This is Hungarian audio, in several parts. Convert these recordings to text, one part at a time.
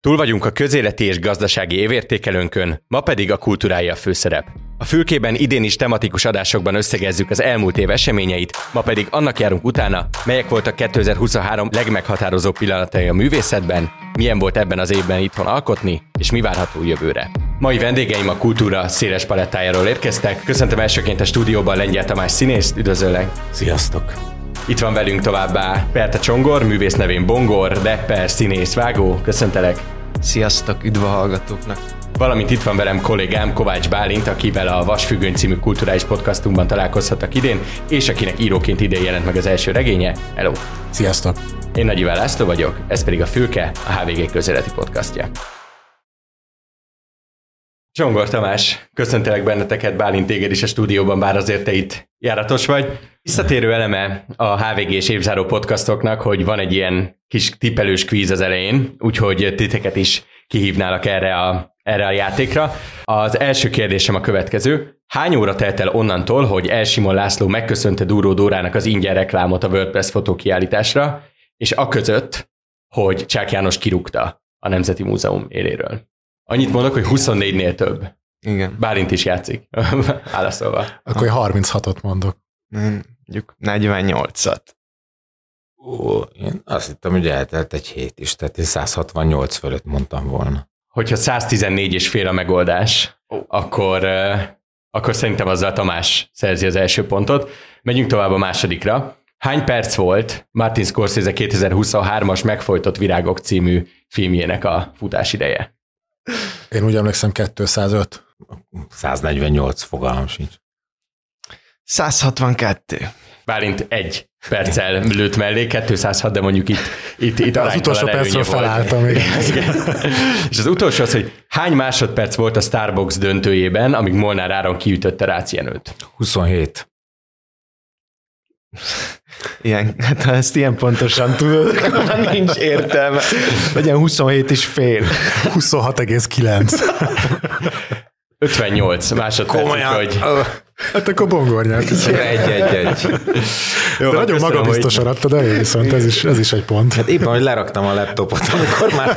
Túl vagyunk a közéleti és gazdasági évértékelőnkön, ma pedig a kultúrája a főszerep. A fülkében idén is tematikus adásokban összegezzük az elmúlt év eseményeit, ma pedig annak járunk utána, melyek voltak 2023 legmeghatározó pillanatai a művészetben, milyen volt ebben az évben itthon alkotni, és mi várható jövőre. Mai vendégeim a kultúra széles palettájáról érkeztek. Köszöntöm elsőként a stúdióban Lengyel Tamás színészt, üdvözöllek! Sziasztok! Itt van velünk továbbá Perte Csongor, művész nevén Bongor, rapper, színész, vágó. Köszöntelek! Sziasztok, üdv a hallgatóknak! Valamint itt van velem kollégám Kovács Bálint, akivel a Vasfüggöny című kulturális podcastunkban találkozhattak idén, és akinek íróként idén jelent meg az első regénye. Hello! Sziasztok! Én Nagy Iván László vagyok, ez pedig a Fülke, a HVG közéleti podcastja. Csongor Tamás, köszöntelek benneteket, Bálint téged is a stúdióban, bár azért te itt járatos vagy. Visszatérő eleme a HVG és évzáró podcastoknak, hogy van egy ilyen kis tippelős kvíz az elején, úgyhogy titeket is kihívnálak erre a, erre a játékra. Az első kérdésem a következő. Hány óra telt el onnantól, hogy Elsimon László megköszönte Dúró Dórának az ingyen reklámot a WordPress fotókiállításra, és a között, hogy Csák János kirúgta a Nemzeti Múzeum éléről? Annyit mondok, hogy 24-nél több. Igen. Bálint is játszik, válaszolva. Akkor 36-ot mondok. Mondjuk 48-at. Ó, én azt hittem, hogy eltelt egy hét is, tehát én 168 fölött mondtam volna. Hogyha 114 és fél a megoldás, akkor, akkor szerintem azzal Tamás szerzi az első pontot. Megyünk tovább a másodikra. Hány perc volt Martin Scorsese 2023-as Megfojtott Virágok című filmjének a futás ideje? Én úgy emlékszem 205. 148 fogalmam sincs. 162. Bálint egy perccel lőtt mellé, 206, de mondjuk itt, itt, itt Az utolsó percről felálltam. És az utolsó az, hogy hány másodperc volt a Starbucks döntőjében, amíg Molnár Áron kiütötte Rácienőt? 27. Ilyen, hát ha ezt ilyen pontosan tudod, akkor már nincs értelme. Legyen 27 és fél. 26,9. 58 másodperc, Komolyan. hogy... Hát akkor bongor nyert. Egy, egy, egy. Jó, De nagyon köszönöm, magabiztosan adtad el, viszont ez is, ez is egy pont. Hát éppen, hogy leraktam a laptopot, amikor már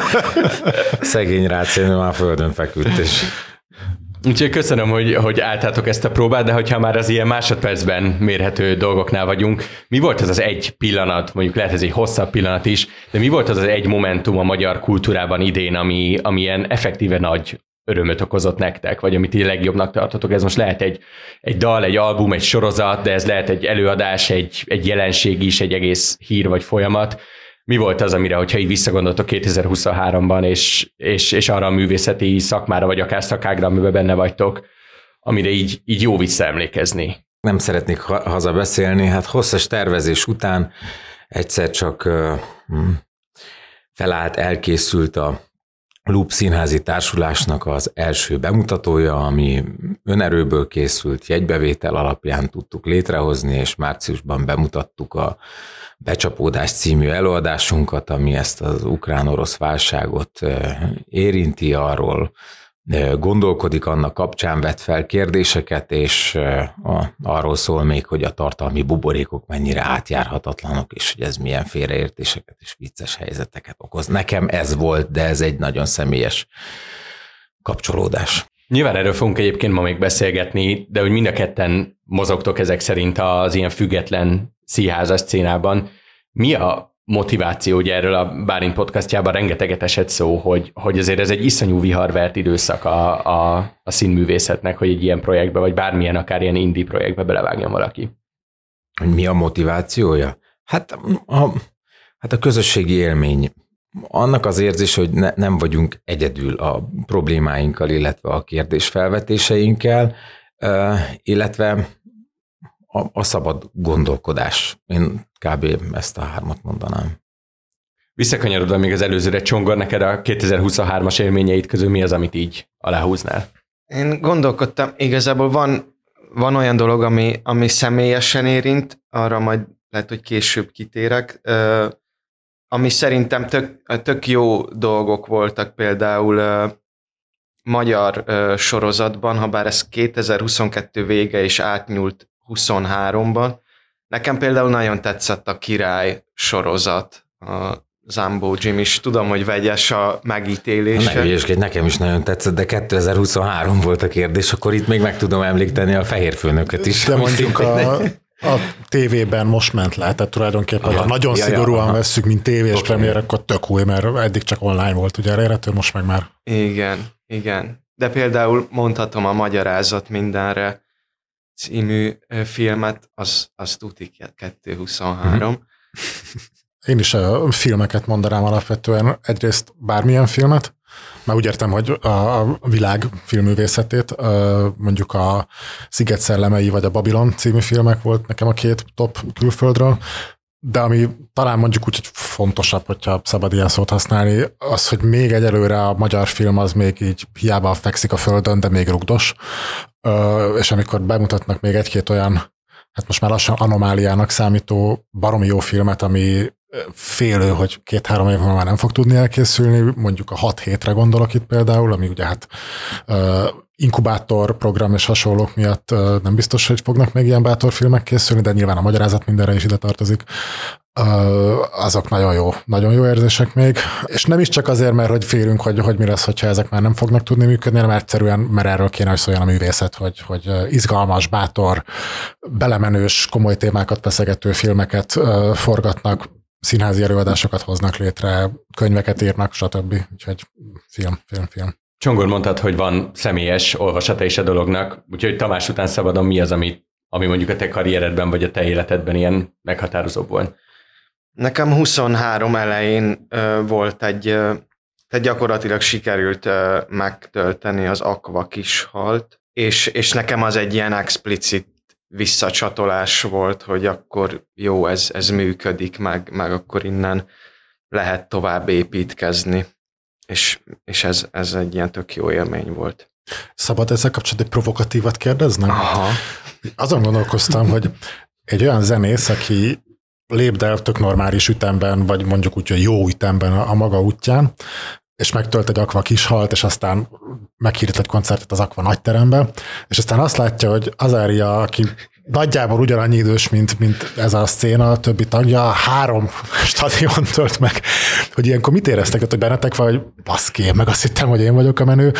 szegény rácénő már földön feküdt, és Úgyhogy köszönöm, hogy, hogy álltátok ezt a próbát, de hogyha már az ilyen másodpercben mérhető dolgoknál vagyunk, mi volt az az egy pillanat, mondjuk lehet ez egy hosszabb pillanat is, de mi volt az az egy momentum a magyar kultúrában idén, ami, ami ilyen effektíve nagy örömöt okozott nektek, vagy amit így legjobbnak tartotok. Ez most lehet egy, egy dal, egy album, egy sorozat, de ez lehet egy előadás, egy, egy jelenség is, egy egész hír vagy folyamat. Mi volt az, amire, hogyha így visszagondoltok 2023-ban, és, és, és arra a művészeti szakmára, vagy akár szakágra, amiben benne vagytok, amire így, így jó visszaemlékezni? nem szeretnék ha- hazabeszélni. Hát hosszas tervezés után egyszer csak uh, felállt, elkészült a Loop Színházi Társulásnak az első bemutatója, ami önerőből készült, jegybevétel alapján tudtuk létrehozni, és márciusban bemutattuk a Becsapódás című előadásunkat, ami ezt az ukrán-orosz válságot eh, érinti, arról gondolkodik, annak kapcsán vett fel kérdéseket, és arról szól még, hogy a tartalmi buborékok mennyire átjárhatatlanok, és hogy ez milyen félreértéseket és vicces helyzeteket okoz. Nekem ez volt, de ez egy nagyon személyes kapcsolódás. Nyilván erről fogunk egyébként ma még beszélgetni, de hogy mind a ketten mozogtok ezek szerint az ilyen független színházas szcénában. Mi a motiváció, ugye erről a Bálint podcastjában rengeteget esett szó, hogy, hogy azért ez egy iszonyú viharvert időszak a, a, a színművészetnek, hogy egy ilyen projektbe, vagy bármilyen akár ilyen indie projektbe belevágjon valaki. Hogy mi a motivációja? Hát a, hát a közösségi élmény. Annak az érzés, hogy ne, nem vagyunk egyedül a problémáinkkal, illetve a kérdésfelvetéseinkkel, ö, illetve a, a szabad gondolkodás. Én kb. ezt a hármat mondanám. Visszakanyarodva még az előzőre, Csongor, neked a 2023-as élményeit közül mi az, amit így aláhúznál? Én gondolkodtam, igazából van, van olyan dolog, ami, ami személyesen érint, arra majd lehet, hogy később kitérek, ö, ami szerintem tök, tök jó dolgok voltak például ö, magyar ö, sorozatban, ha bár ez 2022 vége és átnyúlt 23-ban. Nekem például nagyon tetszett a Király sorozat, a Zambó Jim is. Tudom, hogy vegyes a megítélése. Ne hülyeskedj, nekem is nagyon tetszett, de 2023 volt a kérdés, akkor itt még meg tudom említeni a fehér főnöket is. De mondjuk a, a tévében most ment le, tehát tulajdonképpen, aha, ha nagyon ja, szigorúan ja, vesszük, mint tévés okay. premier, akkor tök új, mert eddig csak online volt ugye elérhető, most meg már. Igen, igen. De például mondhatom a magyarázat mindenre című filmet, az, az tuti 223. Mm-hmm. Én is a filmeket mondanám alapvetően, egyrészt bármilyen filmet, mert úgy értem, hogy a világ filmművészetét, mondjuk a Sziget szellemei vagy a Babylon című filmek volt nekem a két top külföldről, de ami talán mondjuk úgy, hogy fontosabb, hogyha szabad ilyen szót használni, az, hogy még egyelőre a magyar film az még így hiába fekszik a földön, de még rugdos. És amikor bemutatnak még egy-két olyan, hát most már lassan anomáliának számító baromi jó filmet, ami félő, hogy két-három év már nem fog tudni elkészülni, mondjuk a hat hétre gondolok itt például, ami ugye hát inkubátor program és hasonlók miatt nem biztos, hogy fognak még ilyen bátorfilmek készülni, de nyilván a magyarázat mindenre is ide tartozik. Azok nagyon jó, nagyon jó érzések még, és nem is csak azért, mert hogy félünk, hogy, hogy mi lesz, hogyha ezek már nem fognak tudni működni, hanem egyszerűen, mert erről kéne, hogy szóljon a művészet, hogy, hogy izgalmas, bátor, belemenős, komoly témákat feszegető filmeket forgatnak, színházi előadásokat hoznak létre, könyveket írnak, stb. Úgyhogy film, film, film. Csongor mondtad, hogy van személyes olvasata is a dolognak, úgyhogy Tamás után szabadon mi az, ami, ami mondjuk a te karrieredben vagy a te életedben ilyen meghatározó volt? Nekem 23 elején ö, volt egy, ö, tehát gyakorlatilag sikerült ö, megtölteni az Aqua halt, és, és nekem az egy ilyen explicit visszacsatolás volt, hogy akkor jó, ez, ez működik, meg, meg akkor innen lehet tovább építkezni és, és ez, ez egy ilyen tök jó élmény volt. Szabad ezzel kapcsolatban egy provokatívat kérdeznem? Aha. Azon gondolkoztam, hogy egy olyan zenész, aki lépd el tök normális ütemben, vagy mondjuk úgy, hogy jó ütemben a, a maga útján, és megtölt egy akva kishalt, és aztán meghírt egy koncertet az akva nagyterembe, és aztán azt látja, hogy Azária, aki nagyjából ugyanannyi idős, mint, mint ez a széna, a többi tagja, három stadion tölt meg, hogy ilyenkor mit éreztek, hogy bennetek vagy, baszki, meg azt hittem, hogy én vagyok a menő,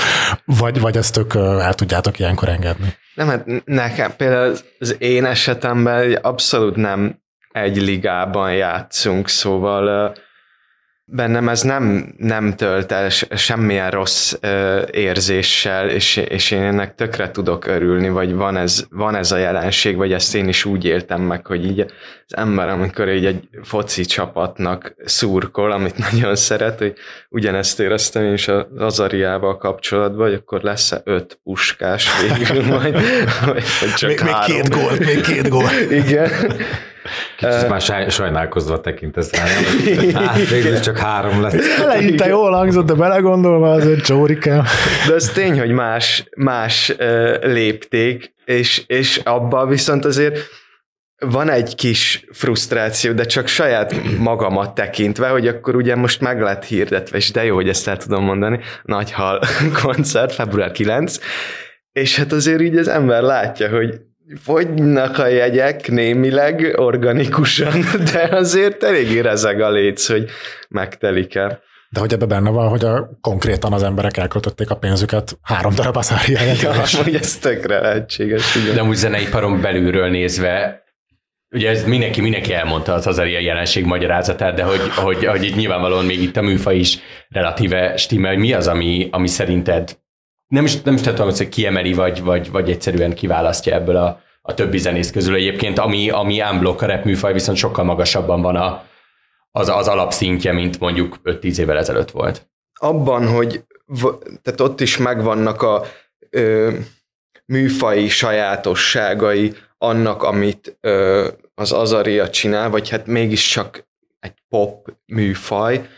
vagy, vagy ezt tök el tudjátok ilyenkor engedni? Nem, hát nekem például az én esetemben abszolút nem egy ligában játszunk, szóval bennem ez nem, nem tölt el semmilyen rossz ö, érzéssel, és, és én ennek tökre tudok örülni, vagy van ez, van ez a jelenség, vagy ezt én is úgy éltem meg, hogy így az ember, amikor így egy foci csapatnak szurkol, amit nagyon szeret, hogy ugyanezt éreztem én is az Azariával kapcsolatban, hogy akkor lesz-e öt puskás végül majd, vagy, vagy csak még, három. még két gól, még két gól. Igen. Kicsit már sajnálkozva tekintesz rá, hát, végül csak három lett. Eleinte jól hangzott, de belegondolva azért csórikám. De az tény, hogy más, más lépték, és, és abban viszont azért van egy kis frusztráció, de csak saját magamat tekintve, hogy akkor ugye most meg lett hirdetve, és de jó, hogy ezt el tudom mondani, Nagyhal koncert, február 9, és hát azért így az ember látja, hogy fogynak a jegyek némileg organikusan, de azért eléggé rezeg a léc, hogy megtelik-e. De hogy ebben benne van, hogy a, konkrétan az emberek elköltötték a pénzüket három darab az Ja, hogy ez tökre lehetséges. Igen. De amúgy zeneiparon belülről nézve, ugye ez mindenki, mindenki elmondta az Azaria jelenség magyarázatát, de hogy, hogy, hogy itt nyilvánvalóan még itt a műfaj is relatíve stimmel, hogy mi az, ami, ami szerinted nem is, nem is tudom, hogy kiemeli, vagy, vagy, vagy egyszerűen kiválasztja ebből a, a többi zenész közül egyébként, ami, ami unblock a rap műfaj, viszont sokkal magasabban van a, az, az alapszintje, mint mondjuk 5-10 évvel ezelőtt volt. Abban, hogy tehát ott is megvannak a ö, műfai sajátosságai annak, amit ö, az Azaria csinál, vagy hát mégiscsak egy pop műfaj,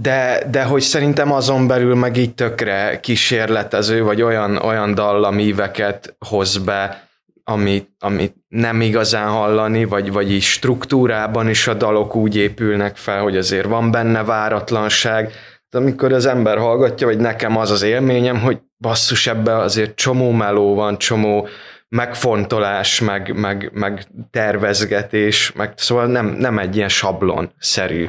de, de hogy szerintem azon belül meg így tökre kísérletező, vagy olyan, olyan dallamíveket hoz be, amit, amit nem igazán hallani, vagy, vagy így struktúrában is a dalok úgy épülnek fel, hogy azért van benne váratlanság, de amikor az ember hallgatja, vagy nekem az az élményem, hogy basszus, ebbe azért csomó meló van, csomó megfontolás, meg, meg, meg tervezgetés, meg szóval nem, nem egy ilyen sablon-szerű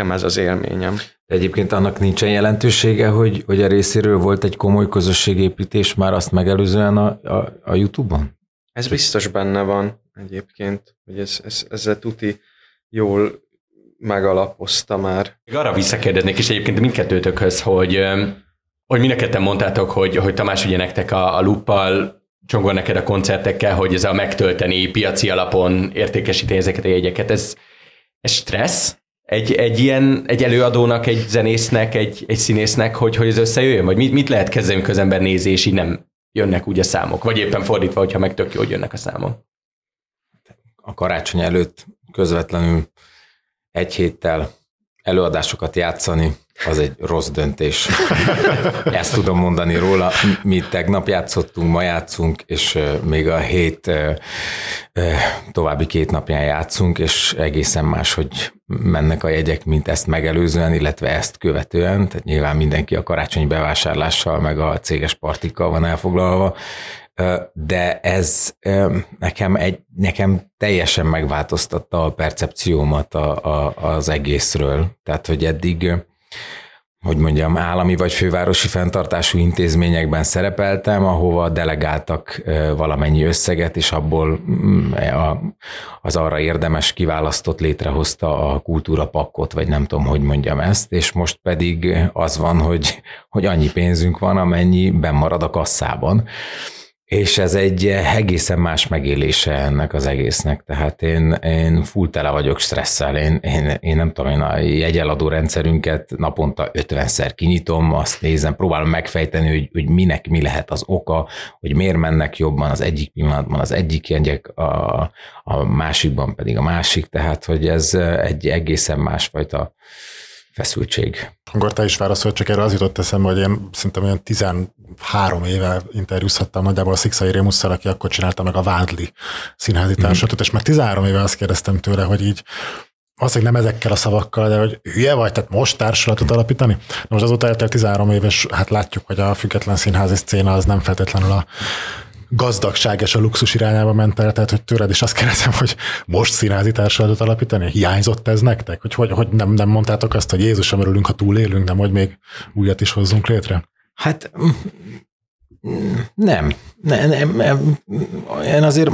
nekem ez az élményem. Egyébként annak nincsen jelentősége, hogy, hogy a részéről volt egy komoly közösségépítés már azt megelőzően a, a, a YouTube-on? Ez biztos benne van egyébként, hogy ez, ez, ezzel tuti jól megalapozta már. Arra visszakérdeznék is egyébként mindkettőtökhöz, hogy, hogy mind a mondtátok, hogy, hogy Tamás ugye nektek a, a luppal csongol neked a koncertekkel, hogy ez a megtölteni piaci alapon értékesíteni ezeket a jegyeket, ez, ez stressz? Egy, egy ilyen, egy előadónak, egy zenésznek, egy, egy színésznek, hogy, hogy ez összejöjjön? Vagy mit, mit lehet kezdeni, közember nézi, és így nem jönnek úgy a számok? Vagy éppen fordítva, hogyha meg tök jó, hogy jönnek a számok? A karácsony előtt közvetlenül egy héttel előadásokat játszani, az egy rossz döntés. Ezt tudom mondani róla. Mi tegnap játszottunk, ma játszunk, és még a hét további két napján játszunk, és egészen más, hogy mennek a jegyek, mint ezt megelőzően, illetve ezt követően. Tehát nyilván mindenki a karácsonyi bevásárlással, meg a céges partikkal van elfoglalva, de ez nekem, egy, nekem teljesen megváltoztatta a percepciómat a, a, az egészről. Tehát, hogy eddig hogy mondjam, állami vagy fővárosi fenntartású intézményekben szerepeltem, ahova delegáltak valamennyi összeget, és abból mm, az arra érdemes kiválasztott létrehozta a kultúra pakkot, vagy nem tudom, hogy mondjam ezt, és most pedig az van, hogy, hogy annyi pénzünk van, amennyi marad a kasszában. És ez egy egészen más megélése ennek az egésznek. Tehát én, én full tele vagyok stresszel. Én, én, én nem tudom, én a jegyeladó rendszerünket naponta 50-szer kinyitom, azt nézem, próbálom megfejteni, hogy, hogy minek mi lehet az oka, hogy miért mennek jobban az egyik pillanatban az egyik jegyek, a, a másikban pedig a másik. Tehát, hogy ez egy egészen másfajta feszültség. Akkor te is válaszol, csak erre az jutott eszembe, hogy én szerintem olyan 13 éve interjúzhattam nagyjából a Szikszai Rémusszal, aki akkor csinálta meg a Vádli színházi mhm. társulatot, mm. és már 13 éve azt kérdeztem tőle, hogy így valószínűleg nem ezekkel a szavakkal, de hogy hülye vagy, tehát most társulatot alapítani? Na most azóta eltelt 13 éves, hát látjuk, hogy a független színházi szcéna az nem feltétlenül a gazdagság és a luxus irányába ment el, tehát hogy tőled is azt kérdezem, hogy most színházi társadatot alapítani? Hiányzott ez nektek? Hogy, hogy, hogy nem, nem mondtátok azt, hogy Jézus, örülünk, ha túlélünk, nem, hogy még újat is hozzunk létre? Hát nem. Nem, nem, nem. Én azért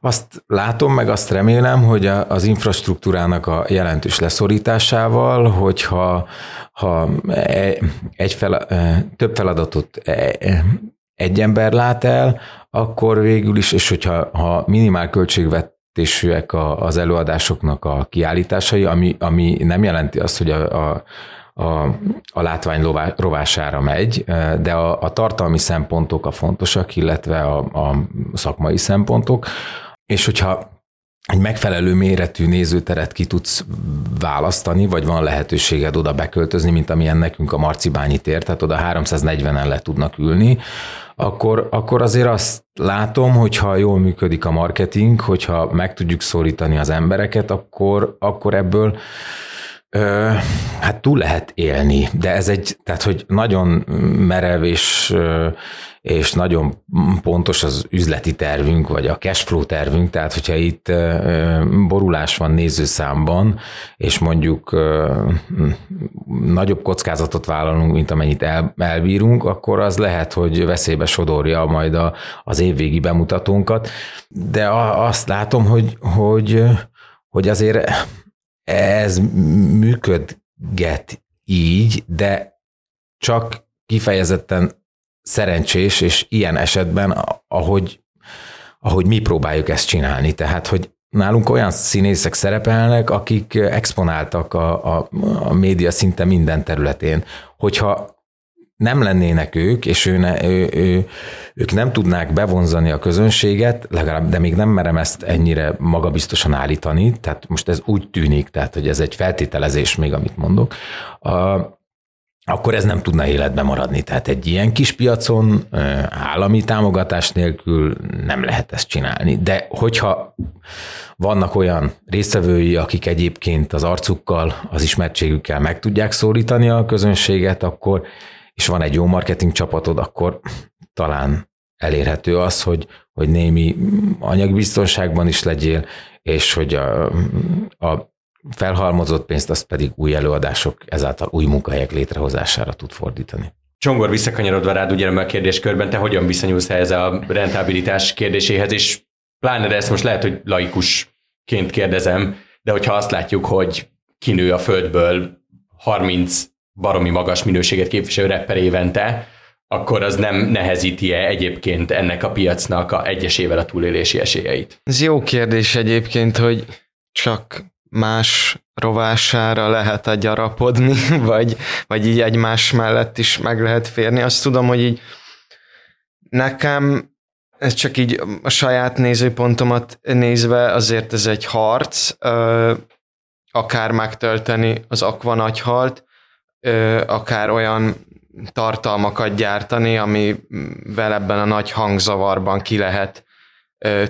azt látom, meg azt remélem, hogy az infrastruktúrának a jelentős leszorításával, hogyha ha e, egy fel, e, több feladatot e, egy ember lát el, akkor végül is, és hogyha ha minimál költségvetésűek az előadásoknak a kiállításai, ami, ami nem jelenti azt, hogy a, a a, a látvány rovására megy, de a, a tartalmi szempontok a fontosak, illetve a, a szakmai szempontok, és hogyha egy megfelelő méretű nézőteret ki tudsz választani, vagy van lehetőséged oda beköltözni, mint amilyen nekünk a Marcibányi tér, tehát oda 340-en le tudnak ülni, akkor, akkor azért azt látom, hogyha jól működik a marketing, hogyha meg tudjuk szólítani az embereket, akkor, akkor ebből Ö, hát túl lehet élni, de ez egy, tehát hogy nagyon merev és, és nagyon pontos az üzleti tervünk, vagy a cashflow tervünk, tehát hogyha itt borulás van nézőszámban, és mondjuk nagyobb kockázatot vállalunk, mint amennyit el, elbírunk, akkor az lehet, hogy veszélybe sodorja majd a, az évvégi bemutatónkat, de azt látom, hogy, hogy, hogy azért ez működget így, de csak kifejezetten szerencsés, és ilyen esetben, ahogy, ahogy mi próbáljuk ezt csinálni. Tehát, hogy nálunk olyan színészek szerepelnek, akik exponáltak a, a, a média szinte minden területén. Hogyha nem lennének ők, és ő ne, ő, ő, ők nem tudnák bevonzani a közönséget, legalább, de még nem merem ezt ennyire magabiztosan állítani, tehát most ez úgy tűnik, tehát hogy ez egy feltételezés még, amit mondok, a, akkor ez nem tudna életbe maradni. Tehát egy ilyen kis piacon állami támogatás nélkül nem lehet ezt csinálni. De hogyha vannak olyan résztvevői, akik egyébként az arcukkal, az ismertségükkel meg tudják szólítani a közönséget, akkor és van egy jó marketing csapatod, akkor talán elérhető az, hogy, hogy némi anyagbiztonságban is legyél, és hogy a, a felhalmozott pénzt, azt pedig új előadások, ezáltal új munkahelyek létrehozására tud fordítani. Csongor, visszakanyarodva rád ugye a kérdéskörben, te hogyan viszonyulsz ehhez a rentabilitás kérdéséhez, és pláne de ezt most lehet, hogy laikusként kérdezem, de hogyha azt látjuk, hogy kinő a földből 30 baromi magas minőséget képviselő rapper évente, akkor az nem nehezíti-e egyébként ennek a piacnak a egyesével a túlélési esélyeit? Ez jó kérdés egyébként, hogy csak más rovására lehet a gyarapodni, vagy, vagy így egymás mellett is meg lehet férni. Azt tudom, hogy így nekem ez csak így a saját nézőpontomat nézve azért ez egy harc, akár megtölteni az akva nagyhalt, akár olyan tartalmakat gyártani, amivel ebben a nagy hangzavarban ki lehet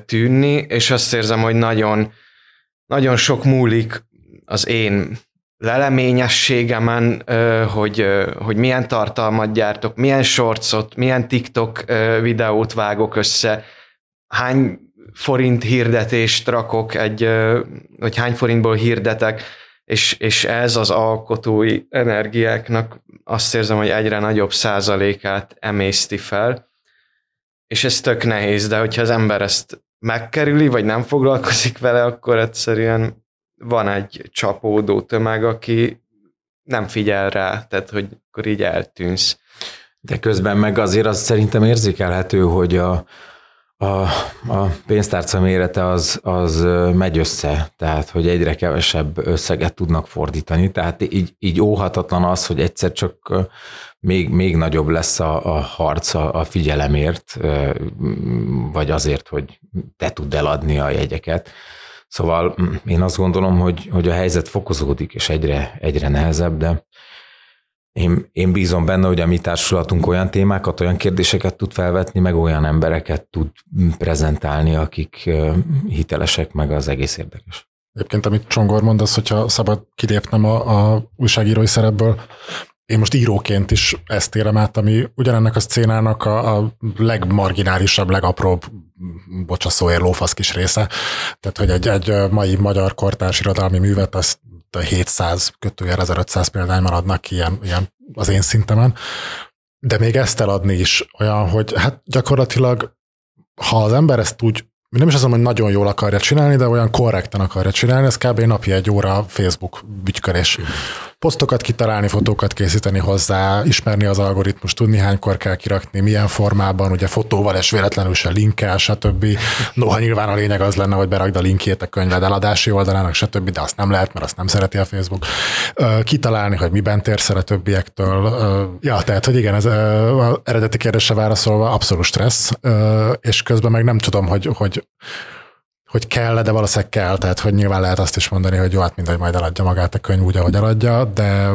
tűnni, és azt érzem, hogy nagyon, nagyon sok múlik az én leleményességemen, hogy, hogy milyen tartalmat gyártok, milyen shortsot, milyen TikTok videót vágok össze, hány forint hirdetést rakok, egy, hogy hány forintból hirdetek, és, és ez az alkotói energiáknak azt érzem, hogy egyre nagyobb százalékát emészti fel, és ez tök nehéz, de hogyha az ember ezt megkerüli, vagy nem foglalkozik vele, akkor egyszerűen van egy csapódó tömeg, aki nem figyel rá, tehát hogy akkor így eltűnsz. De közben meg azért az szerintem érzékelhető, hogy a, a, a pénztárca mérete az, az megy össze, tehát hogy egyre kevesebb összeget tudnak fordítani, tehát így, így óhatatlan az, hogy egyszer csak még, még nagyobb lesz a, a harc a, a figyelemért, vagy azért, hogy te tudd eladni a jegyeket. Szóval mm, én azt gondolom, hogy, hogy a helyzet fokozódik, és egyre, egyre nehezebb, de én, én bízom benne, hogy a mi társulatunk olyan témákat, olyan kérdéseket tud felvetni, meg olyan embereket tud prezentálni, akik hitelesek, meg az egész érdekes. Egyébként, amit Csongor mond, az, hogyha szabad kilépnem a, a újságírói szerepből, én most íróként is ezt érem át, ami ugyanennek a szcénának a, a legmarginálisabb, legapróbb bocsaszóért lófasz kis része. Tehát, hogy egy, egy mai magyar kortárs irodalmi művet, azt 700 kötőjel 1500 példányban adnak ki ilyen, ilyen az én szintemen. De még ezt eladni is olyan, hogy hát gyakorlatilag ha az ember ezt úgy nem is azt mondom, hogy nagyon jól akarja csinálni, de olyan korrekten akarja csinálni, ez kb. napi egy óra Facebook bütykörés. Posztokat kitalálni, fotókat készíteni hozzá, ismerni az algoritmus, tudni hánykor kell kirakni, milyen formában, ugye fotóval és véletlenül se linkkel, stb. Noha nyilván a lényeg az lenne, hogy berakd a linkjét a könyved eladási oldalának, stb., de azt nem lehet, mert azt nem szereti a Facebook. Kitalálni, hogy miben térsz el a többiektől. Ja, tehát, hogy igen, ez eredeti kérdésre válaszolva abszolút stressz, és közben meg nem tudom, hogy, hogy hogy kell, de valószínűleg kell, tehát hogy nyilván lehet azt is mondani, hogy jó, hát mindegy, majd eladja magát a könyv úgy, ahogy eladja, de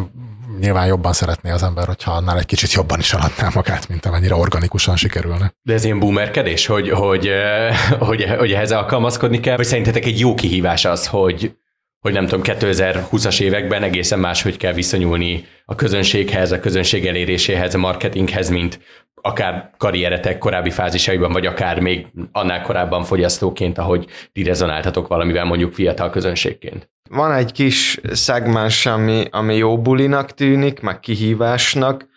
nyilván jobban szeretné az ember, hogyha annál egy kicsit jobban is eladná magát, mint amennyire organikusan sikerülne. De ez ilyen boomerkedés, hogy, hogy, eh, hogy, hogy ehhez alkalmazkodni kell, vagy szerintetek egy jó kihívás az, hogy, hogy nem tudom, 2020-as években egészen máshogy kell viszonyulni a közönséghez, a közönség eléréséhez, a marketinghez, mint akár karrieretek korábbi fázisaiban, vagy akár még annál korábban fogyasztóként, ahogy ti rezonáltatok valamivel mondjuk fiatal közönségként? Van egy kis szegmens, ami, ami jó bulinak tűnik, meg kihívásnak,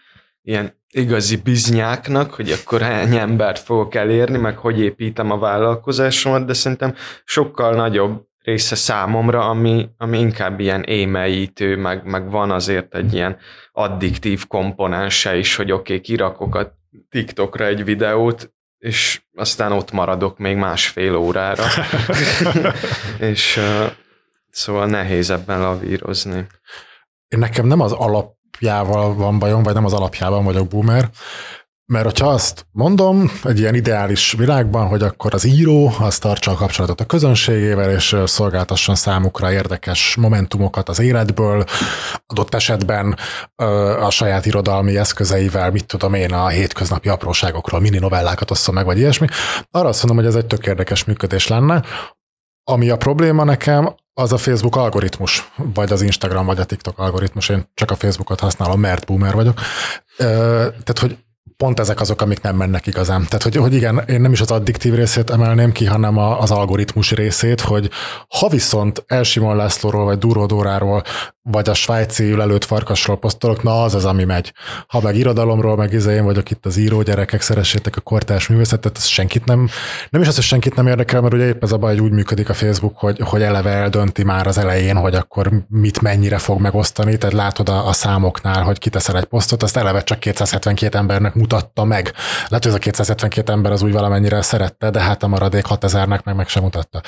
ilyen igazi biznyáknak, hogy akkor hány embert fogok elérni, meg hogy építem a vállalkozásomat, de szerintem sokkal nagyobb része számomra, ami, ami inkább ilyen émeítő, meg, meg van azért egy ilyen addiktív komponense is, hogy oké, okay, kirakok TikTokra egy videót, és aztán ott maradok még másfél órára. és uh, szóval nehéz ebben lavírozni. Én nekem nem az alapjával van bajom, vagy nem az alapjában vagyok boomer, mert hogyha azt mondom egy ilyen ideális világban, hogy akkor az író az tartsa a kapcsolatot a közönségével, és szolgáltasson számukra érdekes momentumokat az életből, adott esetben a saját irodalmi eszközeivel, mit tudom én, a hétköznapi apróságokról mini novellákat osszon meg, vagy ilyesmi, arra azt mondom, hogy ez egy tök érdekes működés lenne. Ami a probléma nekem, az a Facebook algoritmus, vagy az Instagram, vagy a TikTok algoritmus. Én csak a Facebookot használom, mert boomer vagyok. Tehát, hogy pont ezek azok, amik nem mennek igazán. Tehát, hogy, hogy igen, én nem is az addiktív részét emelném ki, hanem a, az algoritmus részét, hogy ha viszont Elsimon Lászlóról, vagy Duró Dóráról, vagy a svájci ülelőtt farkasról posztolok, na az az, ami megy. Ha meg irodalomról, meg izé, én vagyok itt az író gyerekek, szeressétek a kortárs művészetet, ez senkit nem, nem is az, hogy senkit nem érdekel, mert ugye épp ez a baj, hogy úgy működik a Facebook, hogy, hogy eleve eldönti már az elején, hogy akkor mit mennyire fog megosztani, tehát látod a, a számoknál, hogy kiteszel egy posztot, azt eleve csak 272 embernek mutatta meg. Lehet, hogy ez a 272 ember az úgy valamennyire szerette, de hát a maradék 6000-nek meg meg sem mutatta.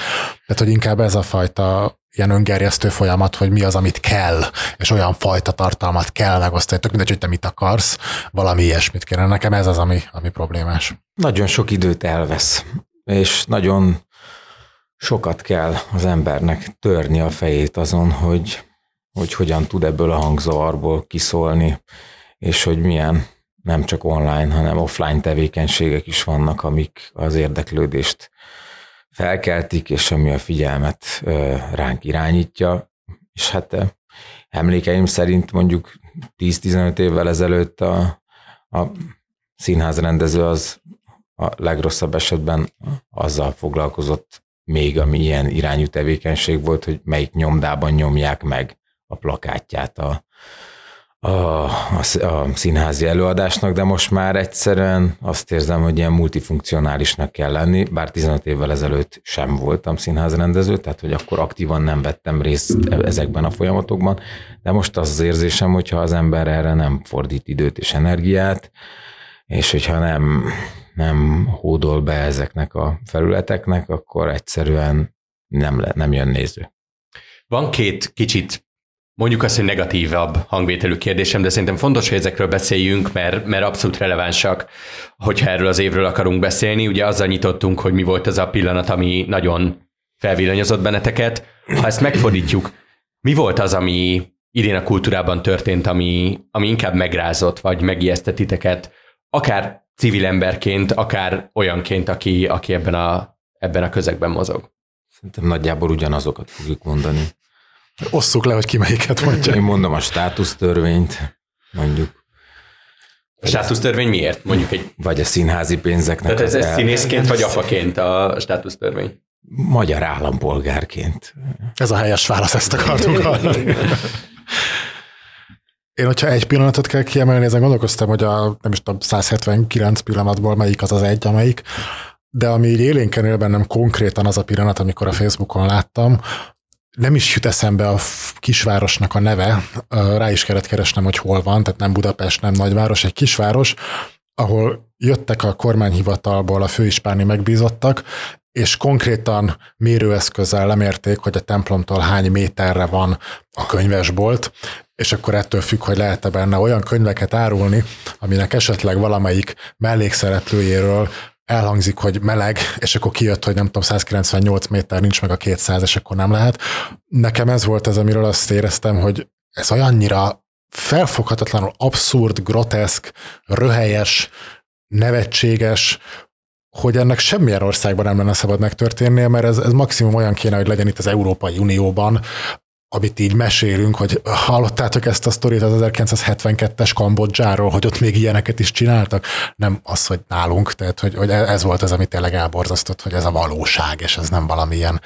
Tehát, hogy inkább ez a fajta ilyen öngerjesztő folyamat, hogy mi az, amit kell, és olyan fajta tartalmat kell megosztani. Tök mindegy, hogy te mit akarsz, valami ilyesmit kéne. Nekem ez az, ami, ami problémás. Nagyon sok időt elvesz, és nagyon sokat kell az embernek törni a fejét azon, hogy, hogy hogyan tud ebből a hangzavarból kiszólni, és hogy milyen nem csak online, hanem offline tevékenységek is vannak, amik az érdeklődést felkeltik, és ami a figyelmet ránk irányítja. És hát emlékeim szerint mondjuk 10-15 évvel ezelőtt a, a színházrendező az a legrosszabb esetben azzal foglalkozott még, ami ilyen irányú tevékenység volt, hogy melyik nyomdában nyomják meg a plakátját a, a, a, a színházi előadásnak, de most már egyszerűen azt érzem, hogy ilyen multifunkcionálisnak kell lenni, bár 15 évvel ezelőtt sem voltam színházrendező, tehát hogy akkor aktívan nem vettem részt ezekben a folyamatokban, de most az az érzésem, hogyha az ember erre nem fordít időt és energiát, és hogyha nem, nem hódol be ezeknek a felületeknek, akkor egyszerűen nem, le, nem jön néző. Van két kicsit mondjuk azt, hogy negatívabb hangvételű kérdésem, de szerintem fontos, hogy ezekről beszéljünk, mert, mert abszolút relevánsak, hogyha erről az évről akarunk beszélni. Ugye azzal nyitottunk, hogy mi volt az a pillanat, ami nagyon felvillanyozott benneteket. Ha ezt megfordítjuk, mi volt az, ami idén a kultúrában történt, ami, ami inkább megrázott, vagy megijesztett titeket, akár civil emberként, akár olyanként, aki, aki ebben, a, ebben a közegben mozog? Szerintem nagyjából ugyanazokat fogjuk mondani. Osszuk le, hogy ki melyiket mondja. Én mondom a státusztörvényt, mondjuk. A státusztörvény miért? Mondjuk egy... Vagy a színházi pénzeknek. Tehát ez, ez el... színészként vagy apaként a státusztörvény? Magyar állampolgárként. Ez a helyes válasz, ezt akartuk hallani. Én, hogyha egy pillanatot kell kiemelni, ezen gondolkoztam, hogy a nem is tudom, 179 pillanatból melyik az az egy, amelyik, de ami így élénken él bennem konkrétan az a pillanat, amikor a Facebookon láttam, nem is jut eszembe a kisvárosnak a neve, rá is kellett keresnem, hogy hol van, tehát nem Budapest, nem nagyváros, egy kisváros, ahol jöttek a kormányhivatalból a főispáni megbízottak, és konkrétan mérőeszközzel lemérték, hogy a templomtól hány méterre van a könyvesbolt, és akkor ettől függ, hogy lehet-e benne olyan könyveket árulni, aminek esetleg valamelyik mellékszereplőjéről elhangzik, hogy meleg, és akkor kijött, hogy nem tudom, 198 méter nincs meg a 200, és akkor nem lehet. Nekem ez volt ez, amiről azt éreztem, hogy ez olyannyira felfoghatatlanul abszurd, groteszk, röhelyes, nevetséges, hogy ennek semmilyen országban nem lenne szabad megtörténnie, mert ez, ez maximum olyan kéne, hogy legyen itt az Európai Unióban, amit így mesélünk, hogy hallottátok ezt a sztorit az 1972-es Kambodzsáról, hogy ott még ilyeneket is csináltak? Nem az, hogy nálunk, tehát hogy, hogy ez volt az, amit tényleg elborzasztott, hogy ez a valóság, és ez nem valamilyen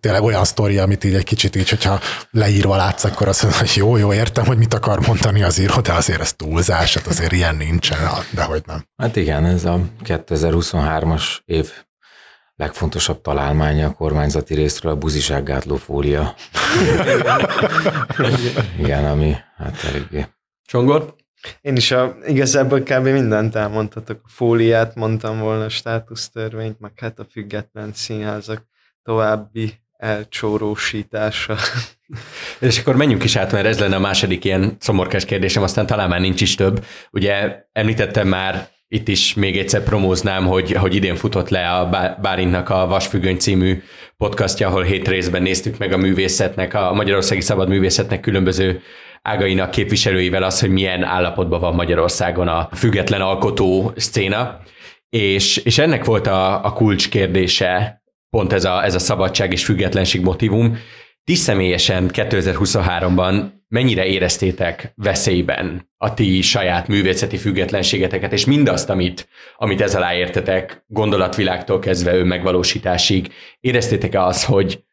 tényleg olyan sztori, amit így egy kicsit így, hogyha leírva látsz, akkor azt mondod, hogy jó, jó, értem, hogy mit akar mondani az író, de azért ez túlzás, hát azért ilyen nincsen, de hogy nem. Hát igen, ez a 2023-as év legfontosabb találmánya a kormányzati részről a buzisággátló fólia. Igen, ami hát eléggé. Csongor? Én is a, igazából kb. mindent elmondhatok. A fóliát mondtam volna, a státusztörvényt, meg hát a független színházak további elcsórósítása. És akkor menjünk is át, mert ez lenne a második ilyen szomorkás kérdésem, aztán talán már nincs is több. Ugye említettem már itt is még egyszer promóznám, hogy, hogy idén futott le a Bárintnak a Vasfüggöny című podcastja, ahol hét részben néztük meg a művészetnek, a Magyarországi Szabad Művészetnek különböző ágainak képviselőivel az, hogy milyen állapotban van Magyarországon a független alkotó szcéna. És, és ennek volt a, a kulcs kérdése, pont ez a, ez a szabadság és függetlenség motivum. Ti személyesen 2023-ban mennyire éreztétek veszélyben a ti saját művészeti függetlenségeteket, és mindazt, amit, amit ez alá értetek, gondolatvilágtól kezdve önmegvalósításig, éreztétek-e az, hogy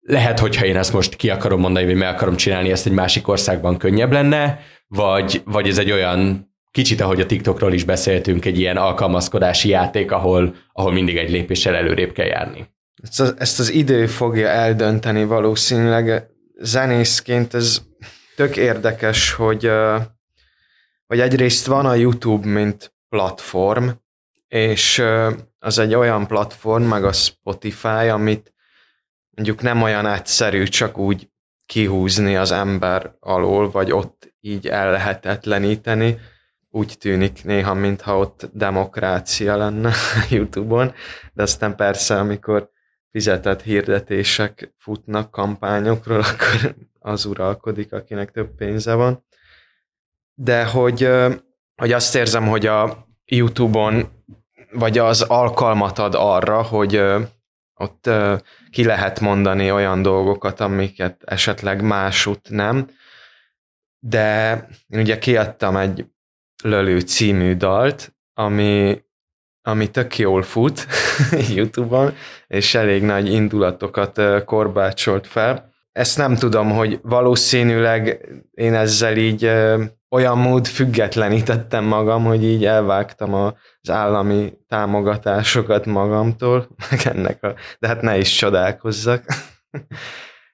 lehet, hogyha én ezt most ki akarom mondani, vagy meg akarom csinálni, ezt egy másik országban könnyebb lenne, vagy, vagy ez egy olyan kicsit, ahogy a TikTokról is beszéltünk, egy ilyen alkalmazkodási játék, ahol, ahol mindig egy lépéssel előrébb kell járni. Ezt az, ezt az idő fogja eldönteni valószínűleg. Zenészként ez tök érdekes, hogy, hogy egyrészt van a YouTube, mint platform, és az egy olyan platform, meg a Spotify, amit mondjuk nem olyan egyszerű csak úgy kihúzni az ember alól, vagy ott így ellehetetleníteni. Úgy tűnik néha, mintha ott demokrácia lenne a YouTube-on, de aztán persze, amikor fizetett hirdetések futnak kampányokról, akkor az uralkodik, akinek több pénze van. De hogy, hogy azt érzem, hogy a YouTube-on vagy az alkalmat ad arra, hogy ott ki lehet mondani olyan dolgokat, amiket esetleg másút nem. De én ugye kiadtam egy Lölő című dalt, ami, ami tök jól fut YouTube-on, és elég nagy indulatokat korbácsolt fel. Ezt nem tudom, hogy valószínűleg én ezzel így olyan mód függetlenítettem magam, hogy így elvágtam az állami támogatásokat magamtól, meg ennek a, de hát ne is csodálkozzak.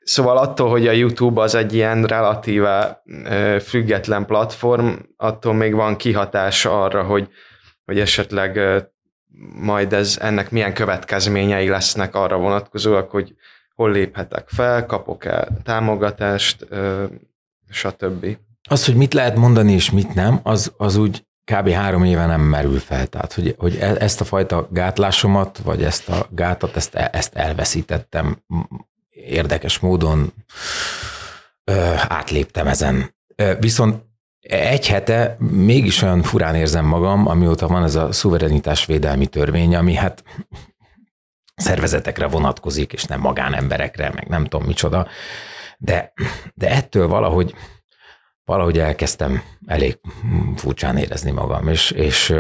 Szóval attól, hogy a YouTube az egy ilyen relatíve független platform, attól még van kihatása arra, hogy, hogy esetleg majd ez, ennek milyen következményei lesznek arra vonatkozóak, hogy hol léphetek fel, kapok-e támogatást, stb. Az, hogy mit lehet mondani és mit nem, az, az úgy kb. három éve nem merül fel. Tehát, hogy, hogy e, ezt a fajta gátlásomat, vagy ezt a gátat, ezt, ezt elveszítettem érdekes módon ö, átléptem ezen. Viszont egy hete mégis olyan furán érzem magam, amióta van ez a szuverenitásvédelmi törvény, ami hát szervezetekre vonatkozik, és nem magánemberekre, meg nem tudom micsoda. De, de ettől valahogy, valahogy elkezdtem elég furcsán érezni magam, és, és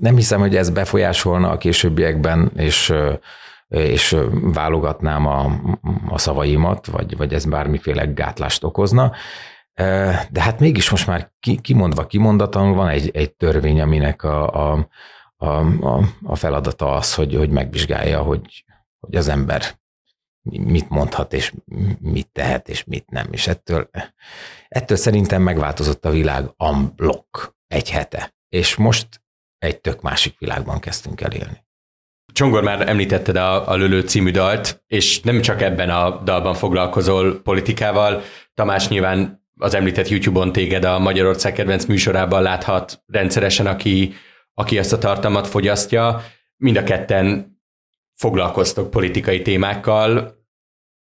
nem hiszem, hogy ez befolyásolna a későbbiekben, és és válogatnám a, a szavaimat, vagy, vagy ez bármiféle gátlást okozna. De hát mégis most már kimondva kimondatlanul van egy, egy törvény, aminek a, a, a, a, a feladata az, hogy, hogy megvizsgálja, hogy, hogy az ember mit mondhat, és mit tehet, és mit nem. És ettől, ettől szerintem megváltozott a világ unblock egy hete. És most egy tök másik világban kezdtünk el élni. Csongor már említetted a, a Lölő című dalt, és nem csak ebben a dalban foglalkozol politikával. Tamás nyilván az említett YouTube-on téged a Magyarország kedvenc műsorában láthat rendszeresen, aki, aki ezt a tartalmat fogyasztja. Mind a ketten foglalkoztok politikai témákkal.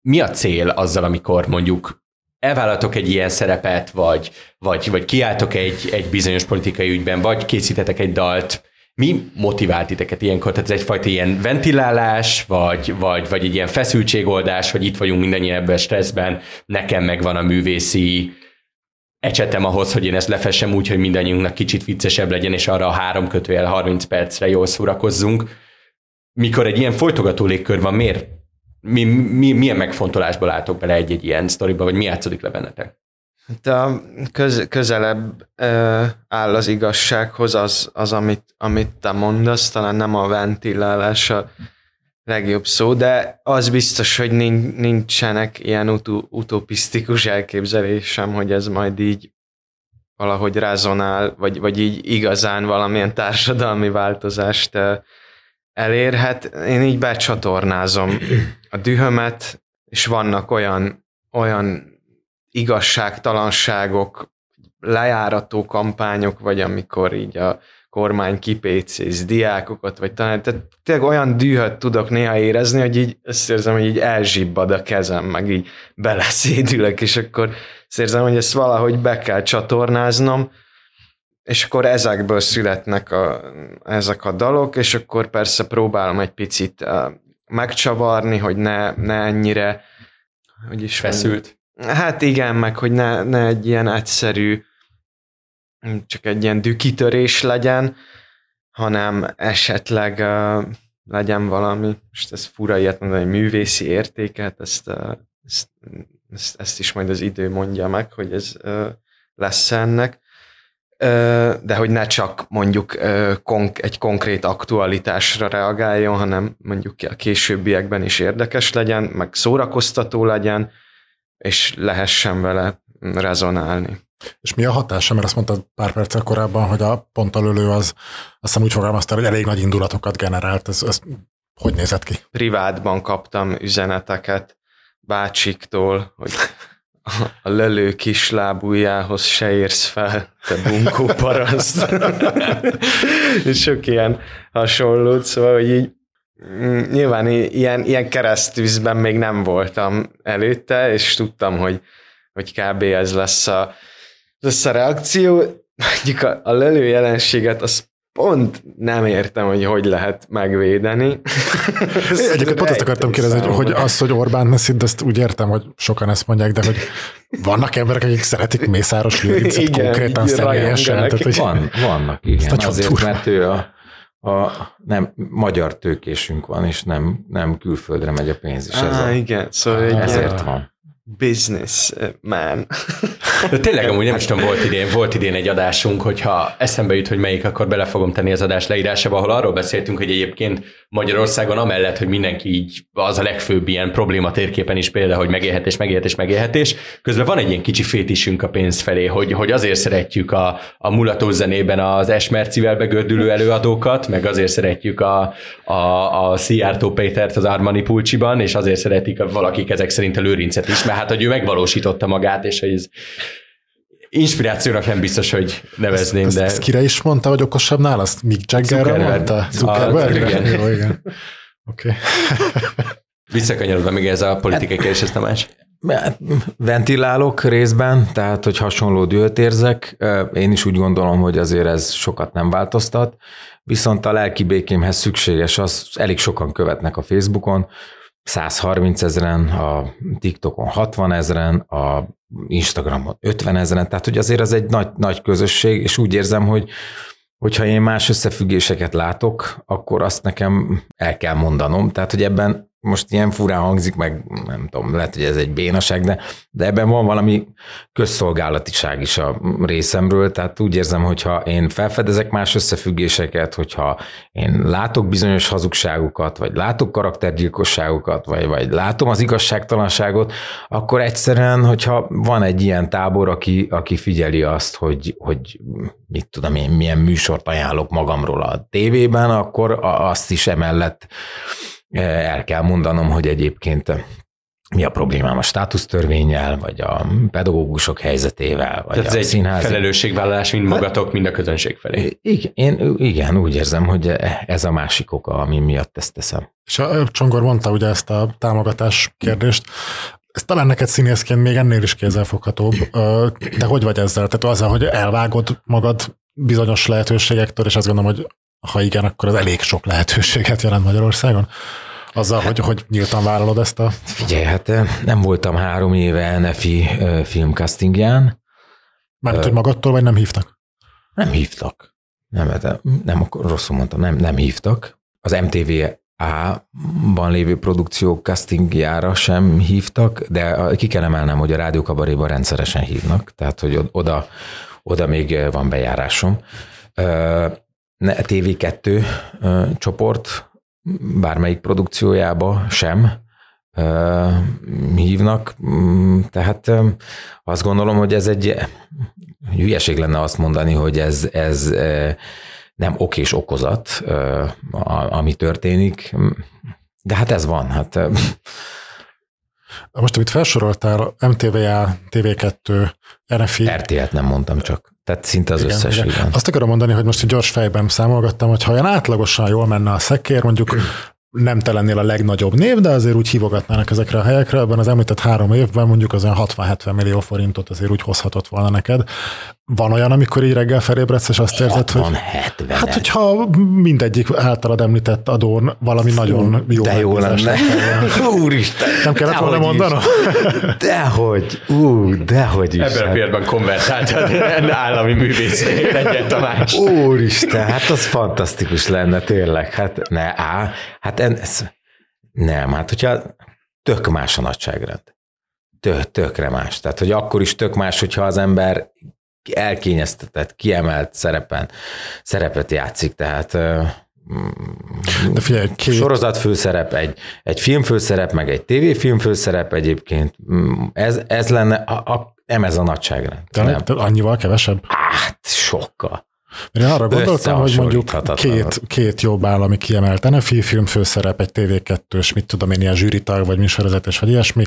Mi a cél azzal, amikor mondjuk elvállalatok egy ilyen szerepet, vagy, vagy, vagy kiálltok egy, egy bizonyos politikai ügyben, vagy készítetek egy dalt, mi motivált titeket ilyenkor? Tehát ez egyfajta ilyen ventilálás, vagy, vagy, vagy egy ilyen feszültségoldás, hogy itt vagyunk mindannyian ebben a stresszben, nekem megvan a művészi ecsetem ahhoz, hogy én ezt lefessem úgy, hogy mindannyiunknak kicsit viccesebb legyen, és arra a három kötőjel 30 percre jól szórakozzunk. Mikor egy ilyen folytogató légkör van, miért? Mi, mi, milyen megfontolásból álltok bele egy-egy ilyen sztoriba, vagy mi játszódik le bennetek? Hát a köz, közelebb ö, áll az igazsághoz az, az amit, amit te mondasz, talán nem a ventilálás a legjobb szó, de az biztos, hogy nincsenek ilyen utó, utopisztikus elképzelésem, hogy ez majd így valahogy rezonál, vagy, vagy így igazán valamilyen társadalmi változást elérhet. Én így becsatornázom a dühömet, és vannak olyan, olyan igazságtalanságok, lejárató kampányok, vagy amikor így a kormány kipécéz diákokat, vagy talán, tehát tényleg olyan dühöt tudok néha érezni, hogy így azt érzem, hogy így elzsibbad a kezem, meg így beleszédülök, és akkor azt érzem, hogy ezt valahogy be kell csatornáznom, és akkor ezekből születnek a, ezek a dalok, és akkor persze próbálom egy picit uh, megcsavarni, hogy ne, ne ennyire hogy is feszült. Hát igen, meg hogy ne, ne egy ilyen egyszerű, csak egy ilyen dükitörés legyen, hanem esetleg legyen valami, most ez fura ilyet mondani, művészi értéket, ezt, ezt, ezt, ezt is majd az idő mondja meg, hogy ez lesz ennek, de hogy ne csak mondjuk egy konkrét aktualitásra reagáljon, hanem mondjuk a későbbiekben is érdekes legyen, meg szórakoztató legyen, és lehessen vele rezonálni. És mi a hatása? Mert azt mondtad pár perccel korábban, hogy a pontalölő az, azt hiszem úgy fogalmaztál, hogy elég nagy indulatokat generált. Ez, ez hogy nézett ki? Privátban kaptam üzeneteket bácsiktól, hogy a lelő kislábújához se érsz fel, te bunkó paraszt. sok ilyen hasonlót, szóval, hogy így mm, nyilván ilyen, ilyen keresztűzben még nem voltam előtte, és tudtam, hogy, hogy kb. ez lesz a, lesz a reakció. Mondjuk a, a lelő jelenséget, az pont nem értem, hogy hogy lehet megvédeni. Egyébként pont azt akartam kérdezni, hogy, hogy az, hogy Orbán ne szint, azt úgy értem, hogy sokan ezt mondják, de hogy vannak emberek, akik szeretik Mészáros Lőrincet konkrétan személyesen. Tehát, hogy... Van, vannak, igen. Azért, durva. mert ő a, a nem, magyar tőkésünk van, és nem, nem külföldre megy a pénz, és ez Á, a, igen, szóval ezért van business man. De tényleg amúgy nem is tudom, volt idén, volt idén egy adásunk, hogyha eszembe jut, hogy melyik, akkor bele fogom tenni az adás leírásába, ahol arról beszéltünk, hogy egyébként Magyarországon amellett, hogy mindenki így az a legfőbb ilyen probléma térképen is például, hogy megélhetés, megélhetés, megélhetés, közben van egy ilyen kicsi fétisünk a pénz felé, hogy, hogy azért szeretjük a, a mulató zenében az Esmercivel begördülő előadókat, meg azért szeretjük a, a, a Szijjártó Pétert az Armani Pulcsiban, és azért szeretik a, valakik ezek szerint a Lőrincet is, mert hát, hogy ő megvalósította magát, és hogy ez inspirációnak nem biztos, hogy nevezném, ezt, de... Ezt kire is mondta, hogy okosabb nála? Azt Mick Jaggerre mondta? Zuckerberg? Igen. Jó, igen. Oké. Okay. Visszakanyarodva még ez a politikai kérdés, ez Tamás. Ventilálok részben, tehát hogy hasonló dühöt érzek. Én is úgy gondolom, hogy azért ez sokat nem változtat, viszont a lelki békémhez szükséges, az elég sokan követnek a Facebookon, 130 ezeren, a TikTokon 60 ezeren, a Instagramon 50 ezeren, tehát hogy azért az egy nagy, nagy közösség, és úgy érzem, hogy hogyha én más összefüggéseket látok, akkor azt nekem el kell mondanom. Tehát, hogy ebben most ilyen furán hangzik, meg nem tudom, lehet, hogy ez egy bénaság, de, de ebben van valami közszolgálatiság is a részemről, tehát úgy érzem, hogyha én felfedezek más összefüggéseket, hogyha én látok bizonyos hazugságokat, vagy látok karaktergyilkosságokat, vagy, vagy látom az igazságtalanságot, akkor egyszerűen, hogyha van egy ilyen tábor, aki, aki figyeli azt, hogy, hogy mit tudom én, milyen műsort ajánlok magamról a tévében, akkor azt is emellett el kell mondanom, hogy egyébként mi a problémám a státusztörvényel, vagy a pedagógusok helyzetével, vagy Tehát a ez színházi... egy felelősségvállalás mind magatok, mind a közönség felé. Igen, én, igen, úgy érzem, hogy ez a másik oka, ami miatt ezt teszem. És a Csongor mondta ugye ezt a támogatás kérdést, ez talán neked színészként még ennél is kézzelfoghatóbb. Te hogy vagy ezzel? Tehát azzal, hogy elvágod magad bizonyos lehetőségektől, és azt gondolom, hogy ha igen, akkor az elég sok lehetőséget jelent Magyarországon? Azzal, hogy, hogy nyíltan vállalod ezt a... Figyelj, hát nem voltam három éve NFI filmcastingján. Mármint, hogy magadtól, vagy nem hívtak? Nem hívtak. Nem, nem, nem rosszul mondtam, nem, nem hívtak. Az MTV A-ban lévő produkció castingjára sem hívtak, de ki kell emelnem, hogy a rádiókabaréban rendszeresen hívnak, tehát hogy oda, oda még van bejárásom. TV2 csoport bármelyik produkciójába sem hívnak, mm, tehát azt gondolom, hogy ez egy hülyeség lenne azt mondani, hogy ez, ez nem ok és okozat, ami történik, de hát ez van. Hát, most, amit felsoroltál, MTVA, TV2, NFI. RTL-t nem mondtam csak. Tehát szinte az igen, összes, igen. igen. Azt akarom mondani, hogy most egy gyors fejben számolgattam, hogy ha olyan átlagosan jól menne a szekér, mondjuk nem te lennél a legnagyobb név, de azért úgy hívogatnának ezekre a helyekre, ebben az említett három évben mondjuk az olyan 60-70 millió forintot azért úgy hozhatott volna neked. Van olyan, amikor így reggel felébredsz, és azt érzed, hogy 60-70. hát, hogyha mindegyik általad említett adón valami nagyon jó de jó lenne. Úristen. Nem kellett volna mondanom? Dehogy, ú, dehogy is. Ebben a pillanatban konvertált állami művész Reggel Tamás. Úristen, hát az fantasztikus lenne tényleg. Hát ne, á, hát en, ez, nem, hát hogyha tök más a nagyságrend. Tök, tökre más. Tehát, hogy akkor is tök más, hogyha az ember elkényeztetett, kiemelt szerepen, szerepet játszik, tehát De figyelj, két, sorozat főszerep, egy, egy filmfőszerep, meg egy tévéfilm főszerep egyébként, mm, ez, ez lenne, a, a, nem ez a nagyságrend. de, Nem. de annyival kevesebb. Hát, sokkal. Én arra gondoltam, hogy mondjuk két, két jobb állami kiemelt NFI film főszerep, egy TV2-ös, mit tudom én, ilyen zsűritag, vagy műsorvezetés, vagy ilyesmi,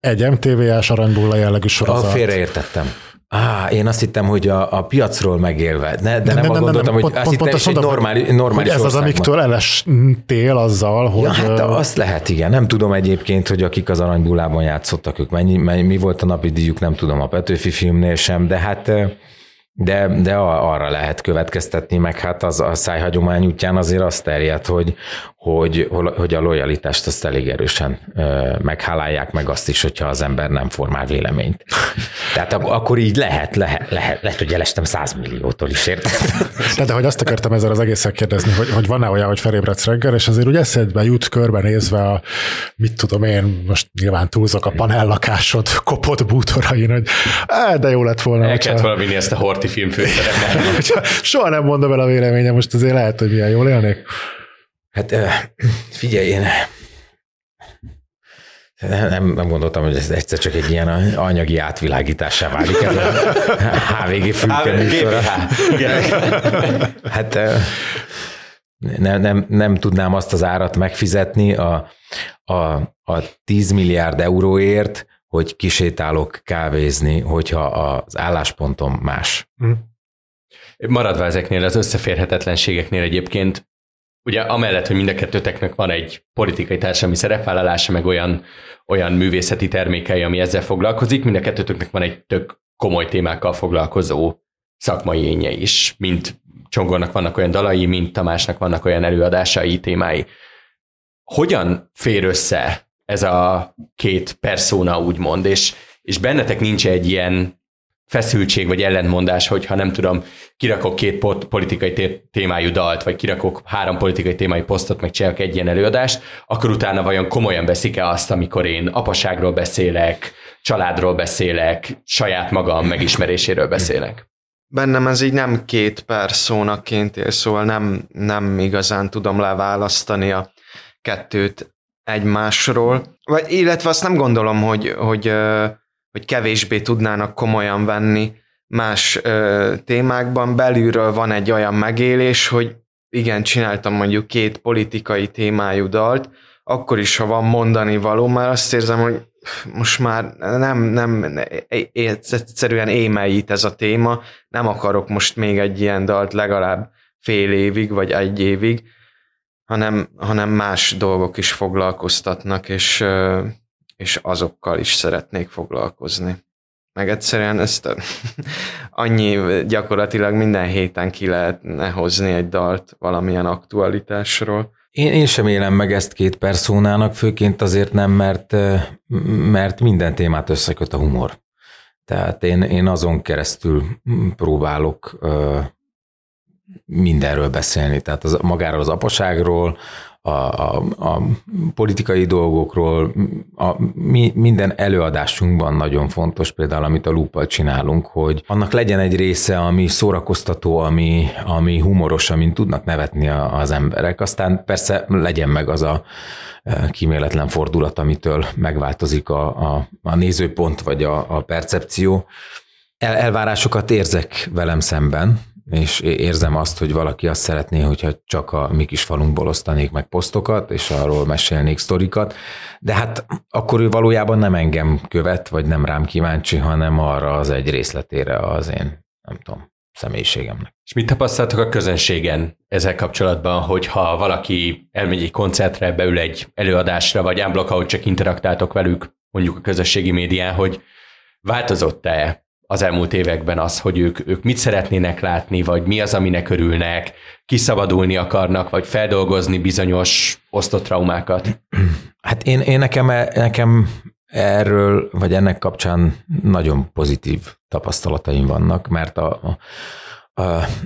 egy MTV-ás aranybulla jellegű A sorozat. félreértettem. Á, én azt hittem, hogy a, a piacról megélve, ne, de nem, nem, nem, nem, gondoltam, nem, hogy pont- azt pont- hittem, pont hogy normális, normális hogy ez az, amiktől elestél azzal, hogy... Ja, hát azt lehet, igen. Nem tudom egyébként, hogy akik az aranybullában játszottak, ők mennyi, mennyi, mi volt a napi díjuk, nem tudom a Petőfi filmnél sem, de hát de, de arra lehet következtetni, meg hát az a szájhagyomány útján azért azt terjed, hogy, hogy, hogy a lojalitást azt elég erősen ö, meghálálják, meg azt is, hogyha az ember nem formál véleményt. Tehát ak- akkor így lehet, lehet, lehet, lehet hogy elestem 100 milliótól is, érted? De, de hogy azt akartam ezzel az egészen kérdezni, hogy, hogy van-e olyan, hogy felébredsz reggel, és azért úgy eszedbe jut körbenézve a, mit tudom én, most nyilván túlzok a panellakásod kopott bútorain, hogy á, de jó lett volna. El kellett volna vinni ezt a Horti film főszerepet. hogyha soha nem mondom el a véleményem, most azért lehet, hogy milyen jól élnék. Hát figyelj, én nem, nem gondoltam, hogy ez egyszer csak egy ilyen anyagi átvilágítássá válik ez a HVG fülke műsora. Hát nem, nem, nem tudnám azt az árat megfizetni a, a, a 10 milliárd euróért, hogy kisétálok kávézni, hogyha az álláspontom más. Maradva ezeknél az összeférhetetlenségeknél egyébként, ugye amellett, hogy mind a kettőteknek van egy politikai társadalmi szerepvállalása, meg olyan, olyan művészeti termékei, ami ezzel foglalkozik, mind a kettőtöknek van egy tök komoly témákkal foglalkozó szakmai énje is, mint Csongornak vannak olyan dalai, mint Tamásnak vannak olyan előadásai, témái. Hogyan fér össze ez a két persona, úgymond, és, és bennetek nincs egy ilyen feszültség vagy ellentmondás, hogyha nem tudom, kirakok két politikai té- témájú dalt, vagy kirakok három politikai témájú posztot, meg csinálok egy ilyen előadást, akkor utána vajon komolyan veszik-e azt, amikor én apaságról beszélek, családról beszélek, saját magam megismeréséről beszélek? Bennem ez így nem két perszónaként él, szóval nem, nem igazán tudom leválasztani a kettőt egymásról. Vagy, illetve azt nem gondolom, hogy, hogy, hogy kevésbé tudnának komolyan venni más témákban. Belülről van egy olyan megélés, hogy igen, csináltam mondjuk két politikai témájú dalt, akkor is, ha van mondani való, már azt érzem, hogy most már nem, nem, egyszerűen émeljít ez a téma, nem akarok most még egy ilyen dalt legalább fél évig, vagy egy évig, hanem, hanem más dolgok is foglalkoztatnak, és, és azokkal is szeretnék foglalkozni. Meg egyszerűen ezt annyi gyakorlatilag minden héten ki lehetne hozni egy dalt valamilyen aktualitásról. Én, én sem élem meg ezt két perszónának, főként azért nem, mert, mert minden témát összeköt a humor. Tehát én, én azon keresztül próbálok mindenről beszélni. Tehát az, magáról az apaságról, a, a, a politikai dolgokról, a, mi, minden előadásunkban nagyon fontos, például amit a lúppal csinálunk, hogy annak legyen egy része, ami szórakoztató, ami, ami humoros, amin tudnak nevetni a, az emberek. Aztán persze legyen meg az a e, kíméletlen fordulat, amitől megváltozik a, a, a nézőpont vagy a, a percepció. El, elvárásokat érzek velem szemben, és érzem azt, hogy valaki azt szeretné, hogyha csak a mi kis falunkból osztanék meg posztokat, és arról mesélnék sztorikat, de hát akkor ő valójában nem engem követ, vagy nem rám kíváncsi, hanem arra az egy részletére az én, nem tudom, személyiségemnek. És mit tapasztaltok a közönségen ezzel kapcsolatban, hogyha valaki elmegy egy koncertre, beül egy előadásra, vagy unblock, ahogy csak interaktáltok velük, mondjuk a közösségi médián, hogy változott-e az elmúlt években az, hogy ők, ők mit szeretnének látni, vagy mi az, aminek örülnek, kiszabadulni akarnak, vagy feldolgozni bizonyos osztott traumákat? Hát én, én nekem, nekem erről, vagy ennek kapcsán nagyon pozitív tapasztalataim vannak, mert a, a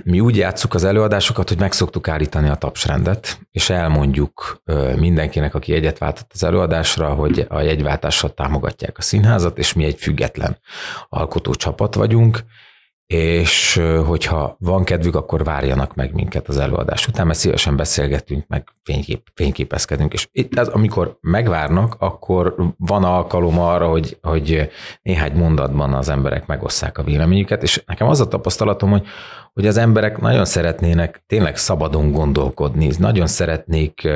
mi úgy játsszuk az előadásokat, hogy meg szoktuk állítani a tapsrendet, és elmondjuk mindenkinek, aki egyet váltott az előadásra, hogy a jegyváltással támogatják a színházat, és mi egy független alkotó csapat vagyunk, és hogyha van kedvük, akkor várjanak meg minket az előadás után, mert szívesen beszélgetünk, meg fénykép, fényképezkedünk, és itt az, amikor megvárnak, akkor van alkalom arra, hogy, hogy néhány mondatban az emberek megosszák a véleményüket, és nekem az a tapasztalatom, hogy, hogy az emberek nagyon szeretnének tényleg szabadon gondolkodni, nagyon szeretnék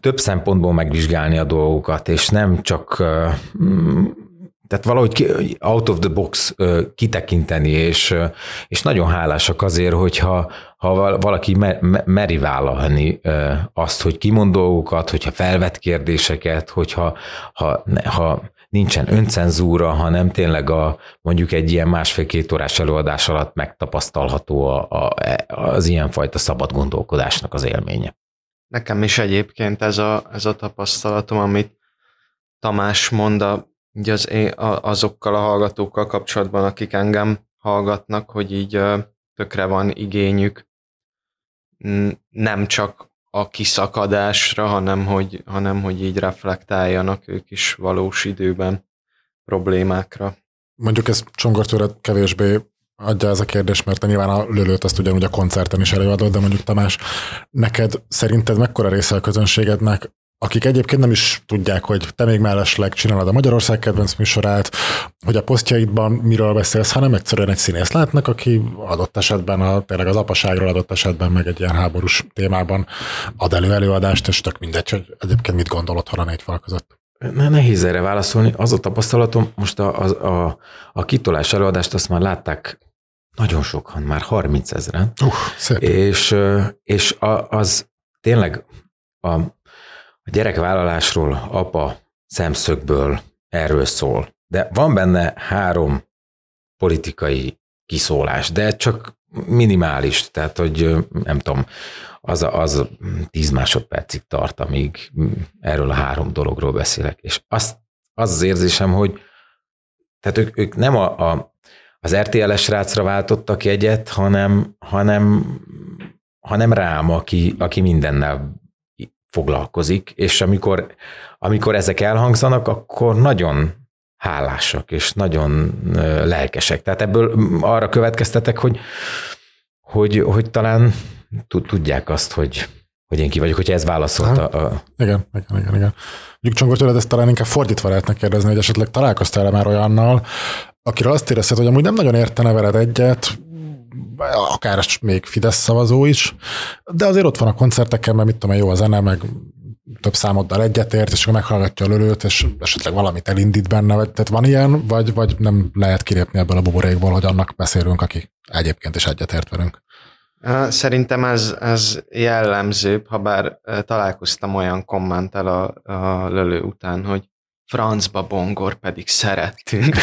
több szempontból megvizsgálni a dolgokat, és nem csak tehát valahogy out of the box kitekinteni, és, és nagyon hálásak azért, hogyha ha valaki meri vállalni azt, hogy kimond dolgokat, hogyha felvet kérdéseket, hogyha ha, ha nincsen öncenzúra, hanem tényleg a, mondjuk egy ilyen másfél-két órás előadás alatt megtapasztalható a, a, az ilyenfajta szabad gondolkodásnak az élménye. Nekem is egyébként ez a, ez a tapasztalatom, amit Tamás mond a így az, azokkal a hallgatókkal kapcsolatban, akik engem hallgatnak, hogy így tökre van igényük nem csak a kiszakadásra, hanem hogy, hanem hogy így reflektáljanak ők is valós időben problémákra. Mondjuk ez csongortőre kevésbé adja ez a kérdés, mert te nyilván a lölőt azt ugyanúgy a koncerten is előadod, de mondjuk Tamás, neked szerinted mekkora része a közönségednek akik egyébként nem is tudják, hogy te még mellesleg csinálod a Magyarország kedvenc műsorát, hogy a posztjaidban miről beszélsz, hanem egyszerűen egy színész látnak, aki adott esetben a, tényleg az apaságról adott esetben meg egy ilyen háborús témában ad elő előadást, és tök mindegy, hogy egyébként mit gondol otthon a négy fal között. Ne, nehéz erre válaszolni. Az a tapasztalatom, most a, a, a, a kitolás előadást azt már látták nagyon sokan, már 30 ezeren. Uh, szép. És, és a, az tényleg a, a gyerekvállalásról apa szemszögből erről szól. De van benne három politikai kiszólás, de csak minimális, tehát hogy nem tudom, az, az tíz másodpercig tart, amíg erről a három dologról beszélek. És azt, az az érzésem, hogy tehát ők, ők nem a, a, az RTL-es rácra váltottak egyet, hanem, hanem, hanem rám, aki, aki mindennel foglalkozik, és amikor, amikor ezek elhangzanak, akkor nagyon hálásak, és nagyon lelkesek. Tehát ebből arra következtetek, hogy, hogy, hogy talán tudják azt, hogy, hogy én ki vagyok, hogyha ez válaszolta. A... Igen, igen, igen, igen. Mondjuk Csongor tőled ezt talán inkább fordítva lehetne kérdezni, hogy esetleg találkoztál-e már olyannal, akiről azt érezted, hogy amúgy nem nagyon értene veled egyet, akár még Fidesz szavazó is, de azért ott van a koncerteken, mert mit tudom, jó a zene, meg több számoddal egyetért, és akkor meghallgatja a lölőt, és esetleg valamit elindít benne, vagy, tehát van ilyen, vagy, vagy nem lehet kilépni ebből a buborékból, hogy annak beszélünk, aki egyébként is egyetért velünk. Szerintem ez, ez jellemzőbb, ha bár találkoztam olyan kommentel a, a lölő után, hogy francba bongor pedig szerettünk.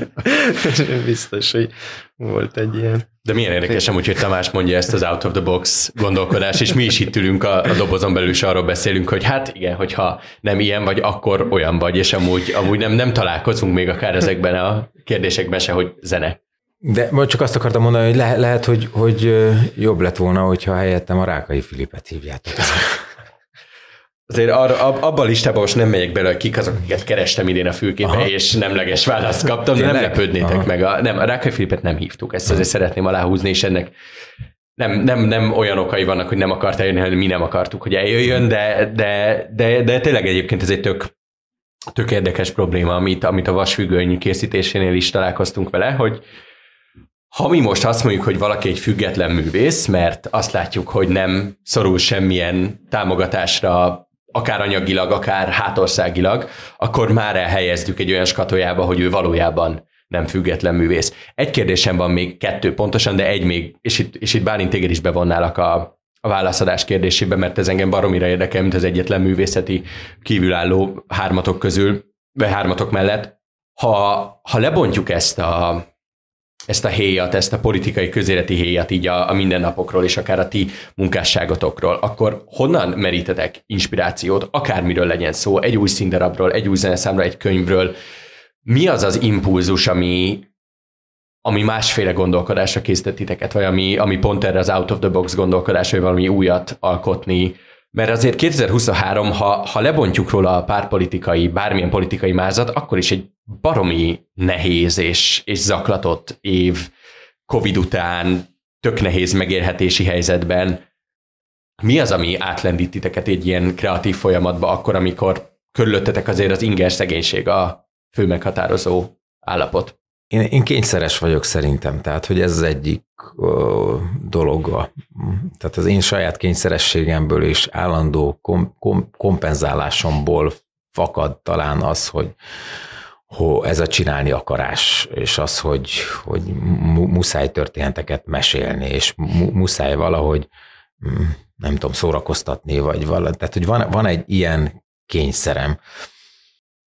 Biztos, hogy volt egy ilyen. De milyen érdekes amúgy, hogy Tamás mondja ezt az out of the box gondolkodás, és mi is itt ülünk a, a dobozon belül, és arról beszélünk, hogy hát igen, hogyha nem ilyen vagy, akkor olyan vagy, és amúgy, amúgy nem, nem találkozunk még akár ezekben a kérdésekben se, hogy zene. De majd csak azt akartam mondani, hogy le, lehet, hogy, hogy jobb lett volna, hogyha helyettem a Rákai Filipet hívjátok. Azért arra, abban a listában most nem megyek bele, hogy kik azok, akiket kerestem idén a fülkébe, és nemleges választ kaptam, de nem lepődnétek Aha. meg. A, nem, a Rákai Filipet nem hívtuk, ezt azért szeretném aláhúzni, és ennek nem, nem, nem olyan okai vannak, hogy nem akart eljönni, hanem mi nem akartuk, hogy eljöjjön, de, de, de, de tényleg egyébként ez egy tök, tök érdekes probléma, amit, amit a vasfüggöny készítésénél is találkoztunk vele, hogy, ha mi most azt mondjuk, hogy valaki egy független művész, mert azt látjuk, hogy nem szorul semmilyen támogatásra akár anyagilag, akár hátországilag, akkor már elhelyezzük egy olyan skatójába, hogy ő valójában nem független művész. Egy kérdésem van még, kettő pontosan, de egy még, és itt, és itt Bálint téged is bevonnálak a, a válaszadás kérdésébe, mert ez engem baromira érdekel, mint az egyetlen művészeti kívülálló hármatok közül, vagy hármatok mellett. Ha, ha lebontjuk ezt a, ezt a héjat, ezt a politikai közéleti héjat így a, a mindennapokról, és akár a ti munkásságotokról, akkor honnan merítetek inspirációt, akármiről legyen szó, egy új színdarabról, egy új zeneszámra, egy könyvről, mi az az impulzus, ami, ami másféle gondolkodásra készített titeket, vagy ami, ami pont erre az out of the box gondolkodás, vagy valami újat alkotni, mert azért 2023, ha, ha lebontjuk róla a párpolitikai, bármilyen politikai mázat, akkor is egy baromi nehéz és, és zaklatott év Covid után, tök nehéz megérhetési helyzetben. Mi az, ami átlendít titeket egy ilyen kreatív folyamatba, akkor, amikor körülöttetek azért az inger szegénység a fő meghatározó állapot? Én, én kényszeres vagyok szerintem, tehát hogy ez az egyik dolog. Tehát az én saját kényszerességemből és állandó kom, kom, kompenzálásomból fakad talán az, hogy, hogy ez a csinálni akarás, és az, hogy, hogy muszáj történeteket mesélni, és muszáj valahogy nem tudom, szórakoztatni, vagy valami. Tehát, hogy van, van egy ilyen kényszerem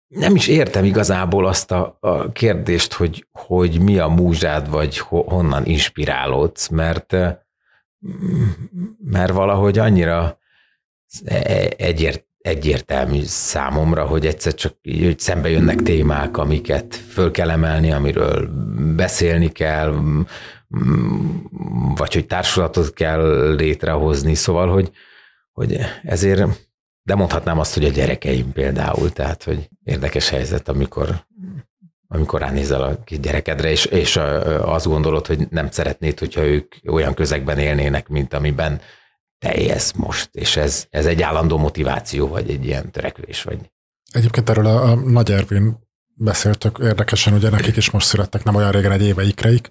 nem is értem igazából azt a, a kérdést, hogy, hogy mi a múzsád, vagy ho, honnan inspirálódsz, mert, mert valahogy annyira e, egyért, egyértelmű számomra, hogy egyszer csak hogy szembe jönnek témák, amiket föl kell emelni, amiről beszélni kell, vagy hogy társulatot kell létrehozni, szóval, hogy, hogy ezért de mondhatnám azt, hogy a gyerekeim például, tehát, hogy érdekes helyzet, amikor amikor ránézel a kis gyerekedre, és, és azt gondolod, hogy nem szeretnéd, hogyha ők olyan közegben élnének, mint amiben te élsz most, és ez, ez egy állandó motiváció, vagy egy ilyen törekvés, vagy. Egyébként erről a, a Nagy Ervin beszéltök érdekesen, ugye nekik is most születtek nem olyan régen egy éveikreik,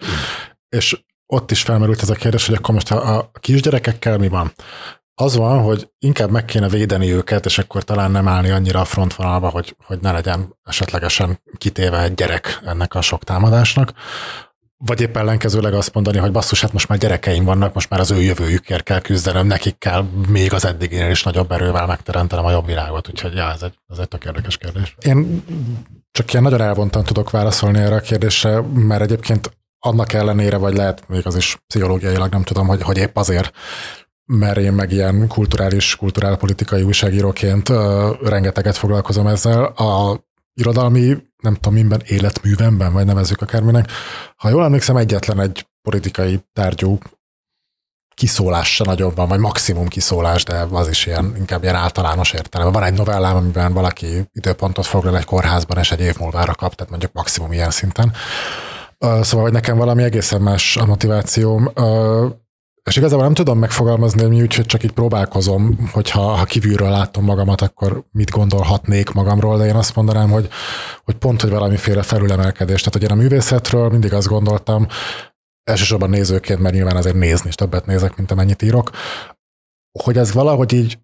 és ott is felmerült ez a kérdés, hogy akkor most a, a kisgyerekekkel mi van? Az van, hogy inkább meg kéne védeni őket, és akkor talán nem állni annyira a frontvonalba, hogy, hogy ne legyen esetlegesen kitéve egy gyerek ennek a sok támadásnak. Vagy épp ellenkezőleg azt mondani, hogy basszus, hát most már gyerekeim vannak, most már az ő jövőjükért kell küzdenem, nekik kell még az eddiginél is nagyobb erővel megteremtenem a jobb világot, úgyhogy ja, ez egy, ez egy tök érdekes kérdés. Én csak ilyen nagyon elvontan tudok válaszolni erre a kérdésre, mert egyébként annak ellenére, vagy lehet még az is pszichológiailag nem tudom, hogy, hogy épp azért mert én meg ilyen kulturális, kulturálpolitikai újságíróként uh, rengeteget foglalkozom ezzel. A irodalmi, nem tudom, minden életművemben, vagy nevezzük akárminek. Ha jól emlékszem, egyetlen egy politikai tárgyú kiszólás se nagyon van, vagy maximum kiszólás, de az is ilyen, inkább ilyen általános értelem. Van egy novellám, amiben valaki időpontot foglal egy kórházban, és egy év múlvára kap, tehát mondjuk maximum ilyen szinten. Szóval, hogy nekem valami egészen más a motivációm. És igazából nem tudom megfogalmazni, mi, úgyhogy csak így próbálkozom, hogyha ha kívülről látom magamat, akkor mit gondolhatnék magamról, de én azt mondanám, hogy, hogy pont, hogy valamiféle felülemelkedés. Tehát, hogy én a művészetről mindig azt gondoltam, elsősorban nézőként, mert nyilván azért nézni is többet nézek, mint amennyit írok, hogy ez valahogy így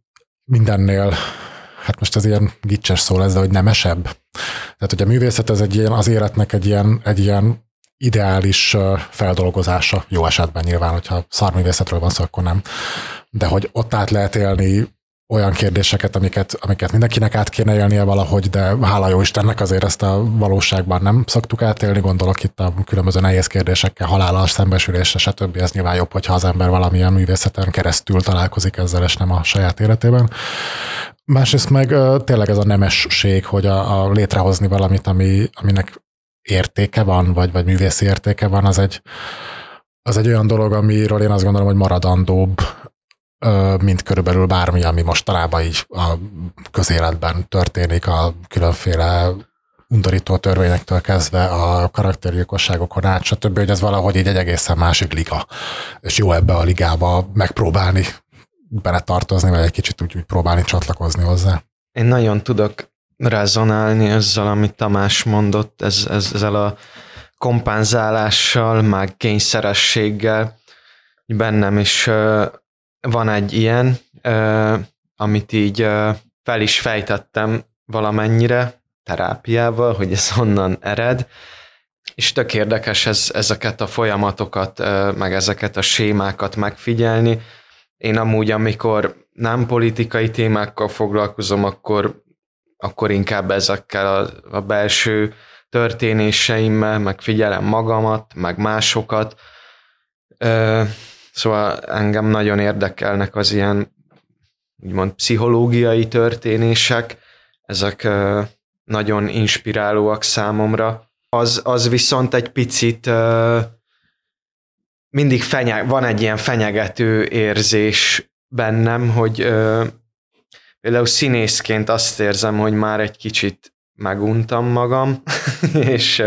mindennél, hát most ez ilyen gicses szó lesz, de hogy nemesebb. Tehát, hogy a művészet ez egy ilyen, az életnek egy ilyen, egy ilyen ideális feldolgozása, jó esetben nyilván, hogyha szarművészetről van szó, akkor nem, de hogy ott át lehet élni olyan kérdéseket, amiket, amiket mindenkinek át kéne élnie valahogy, de hála jó Istennek azért ezt a valóságban nem szoktuk átélni, gondolok itt a különböző nehéz kérdésekkel, halállal, szembesülésre, stb. Ez nyilván jobb, hogyha az ember valamilyen művészeten keresztül találkozik ezzel, és nem a saját életében. Másrészt meg tényleg ez a nemesség, hogy a, a létrehozni valamit, ami, aminek értéke van, vagy, vagy művészi értéke van, az egy, az egy olyan dolog, amiről én azt gondolom, hogy maradandóbb, mint körülbelül bármi, ami mostanában így a közéletben történik, a különféle undorító törvényektől kezdve a karaktergyilkosságokon át, stb., hogy ez valahogy így egy egészen másik liga. És jó ebbe a ligába megpróbálni beletartozni, vagy egy kicsit úgy, úgy próbálni csatlakozni hozzá. Én nagyon tudok rezonálni ezzel, amit Tamás mondott, ez, ez, ezzel a kompánzálással, meg kényszerességgel. Bennem is van egy ilyen, amit így fel is fejtettem valamennyire terápiával, hogy ez honnan ered, és tök érdekes ez, ezeket a folyamatokat, meg ezeket a sémákat megfigyelni. Én amúgy, amikor nem politikai témákkal foglalkozom, akkor akkor inkább ezekkel a, a belső történéseimmel, meg figyelem magamat, meg másokat. Szóval engem nagyon érdekelnek az ilyen úgymond pszichológiai történések, ezek nagyon inspirálóak számomra. Az, az viszont egy picit mindig fenyeg, van egy ilyen fenyegető érzés bennem, hogy például színészként azt érzem, hogy már egy kicsit meguntam magam, és,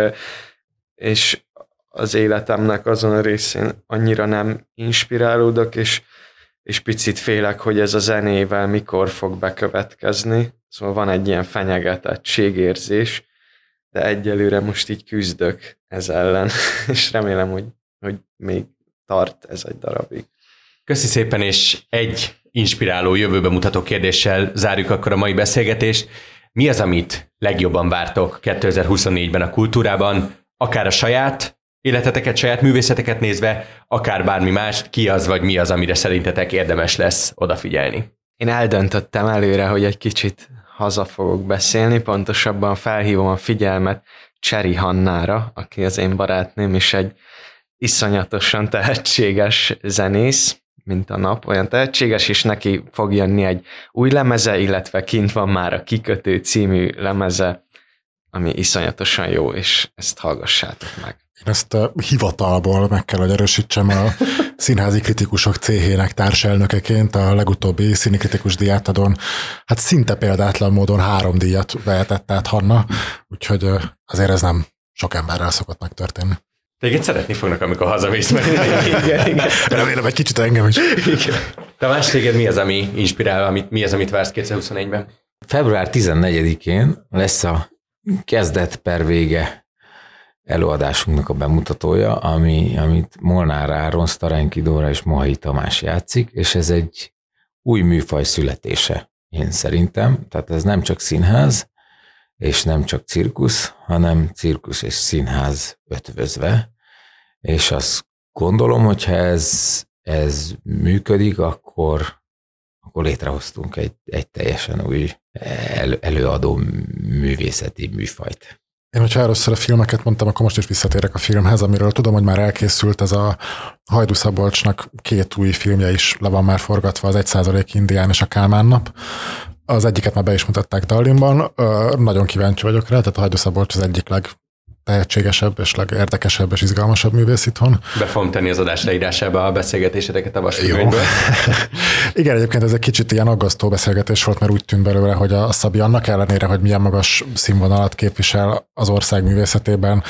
és az életemnek azon a részén annyira nem inspirálódok, és, és picit félek, hogy ez a zenével mikor fog bekövetkezni. Szóval van egy ilyen fenyegetettségérzés, de egyelőre most így küzdök ez ellen, és remélem, hogy, hogy még tart ez egy darabig. Köszi szépen, és egy inspiráló, jövőbe mutató kérdéssel zárjuk akkor a mai beszélgetést. Mi az, amit legjobban vártok 2024-ben a kultúrában, akár a saját életeteket, saját művészeteket nézve, akár bármi más, ki az vagy mi az, amire szerintetek érdemes lesz odafigyelni? Én eldöntöttem előre, hogy egy kicsit haza fogok beszélni, pontosabban felhívom a figyelmet Cseri Hannára, aki az én barátnőm, és egy iszonyatosan tehetséges zenész, mint a nap, olyan tehetséges, és neki fog jönni egy új lemeze, illetve kint van már a Kikötő című lemeze, ami iszonyatosan jó, és ezt hallgassátok meg. Én ezt a hivatalból meg kell, hogy erősítsem a színházi kritikusok céhének társelnökeként a legutóbbi színikritikus diátadon. Hát szinte példátlan módon három díjat vehetett át Hanna, úgyhogy azért ez nem sok emberrel szokott megtörténni. Téged szeretni fognak, amikor hazamész, mert igen, igen. Remélem egy kicsit engem is. Igen. Tamás, téged mi az, ami inspirál, amit, mi az, amit vársz 2021-ben? Február 14-én lesz a kezdet per vége előadásunknak a bemutatója, ami, amit Molnár Áron, Starenki Dóra és Mohai Tamás játszik, és ez egy új műfaj születése, én szerintem. Tehát ez nem csak színház, és nem csak cirkusz, hanem cirkusz és színház ötvözve, és azt gondolom, hogyha ez, ez működik, akkor, akkor létrehoztunk egy, egy teljesen új el, előadó művészeti műfajt. Én, hogyha először a filmeket mondtam, akkor most is visszatérek a filmhez, amiről tudom, hogy már elkészült ez a Hajdu Szabolcsnak két új filmje is le van már forgatva, az Egy százalék Indián és a Kálmán nap. Az egyiket már be is mutatták Tallinnban, nagyon kíváncsi vagyok rá, tehát a Hajdu Szabolcs az egyik leg tehetségesebb és legérdekesebb és izgalmasabb művész itthon. Be fogom tenni az adás leírásába a beszélgetésedeket a vasfüggönyből. Igen, egyébként ez egy kicsit ilyen aggasztó beszélgetés volt, mert úgy tűnt belőle, hogy a Szabi annak ellenére, hogy milyen magas színvonalat képvisel az ország művészetében,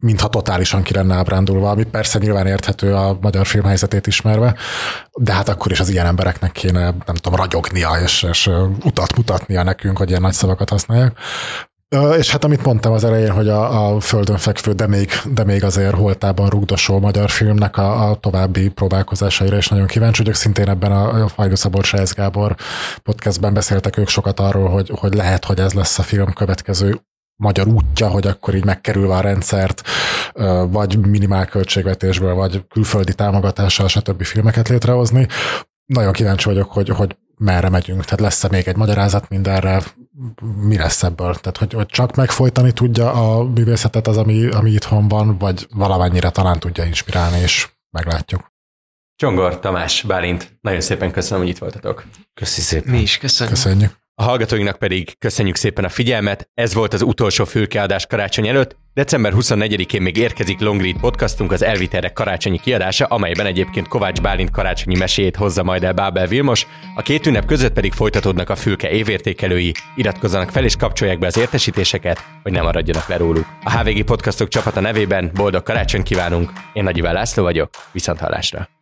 mintha totálisan ki lenne ábrándulva, ami persze nyilván érthető a magyar filmhelyzetét ismerve, de hát akkor is az ilyen embereknek kéne, nem tudom, ragyognia és, és utat mutatnia nekünk, hogy ilyen nagy szavakat használják. És hát amit mondtam az elején, hogy a, a földön fekvő, de még, de még azért holtában rugdosó magyar filmnek a, a további próbálkozásaira is nagyon kíváncsi vagyok. Szintén ebben a Fajló Szabor Sejsz Gábor podcastben beszéltek ők sokat arról, hogy, hogy lehet, hogy ez lesz a film következő magyar útja, hogy akkor így megkerülve a rendszert, vagy minimál költségvetésből, vagy külföldi támogatással, stb. filmeket létrehozni. Nagyon kíváncsi vagyok, hogy, hogy merre megyünk. Tehát lesz-e még egy magyarázat mindenre, mi lesz ebből? Tehát, hogy, hogy csak megfojtani tudja a művészetet az, ami, ami itthon van, vagy valamennyire talán tudja inspirálni, és meglátjuk. Csongor, Tamás, Bálint, nagyon szépen köszönöm, hogy itt voltatok. Köszi szépen. Mi is köszönjük. Köszönjük. A hallgatóinknak pedig köszönjük szépen a figyelmet, ez volt az utolsó fülkeadás karácsony előtt. December 24-én még érkezik Longread podcastunk az Elviterek karácsonyi kiadása, amelyben egyébként Kovács Bálint karácsonyi meséjét hozza majd el Bábel Vilmos. A két ünnep között pedig folytatódnak a fülke évértékelői, iratkozzanak fel és kapcsolják be az értesítéseket, hogy ne maradjanak le róluk. A HVG podcastok csapata nevében boldog karácsony kívánunk, én Nagy Iván László vagyok, viszont hallásra!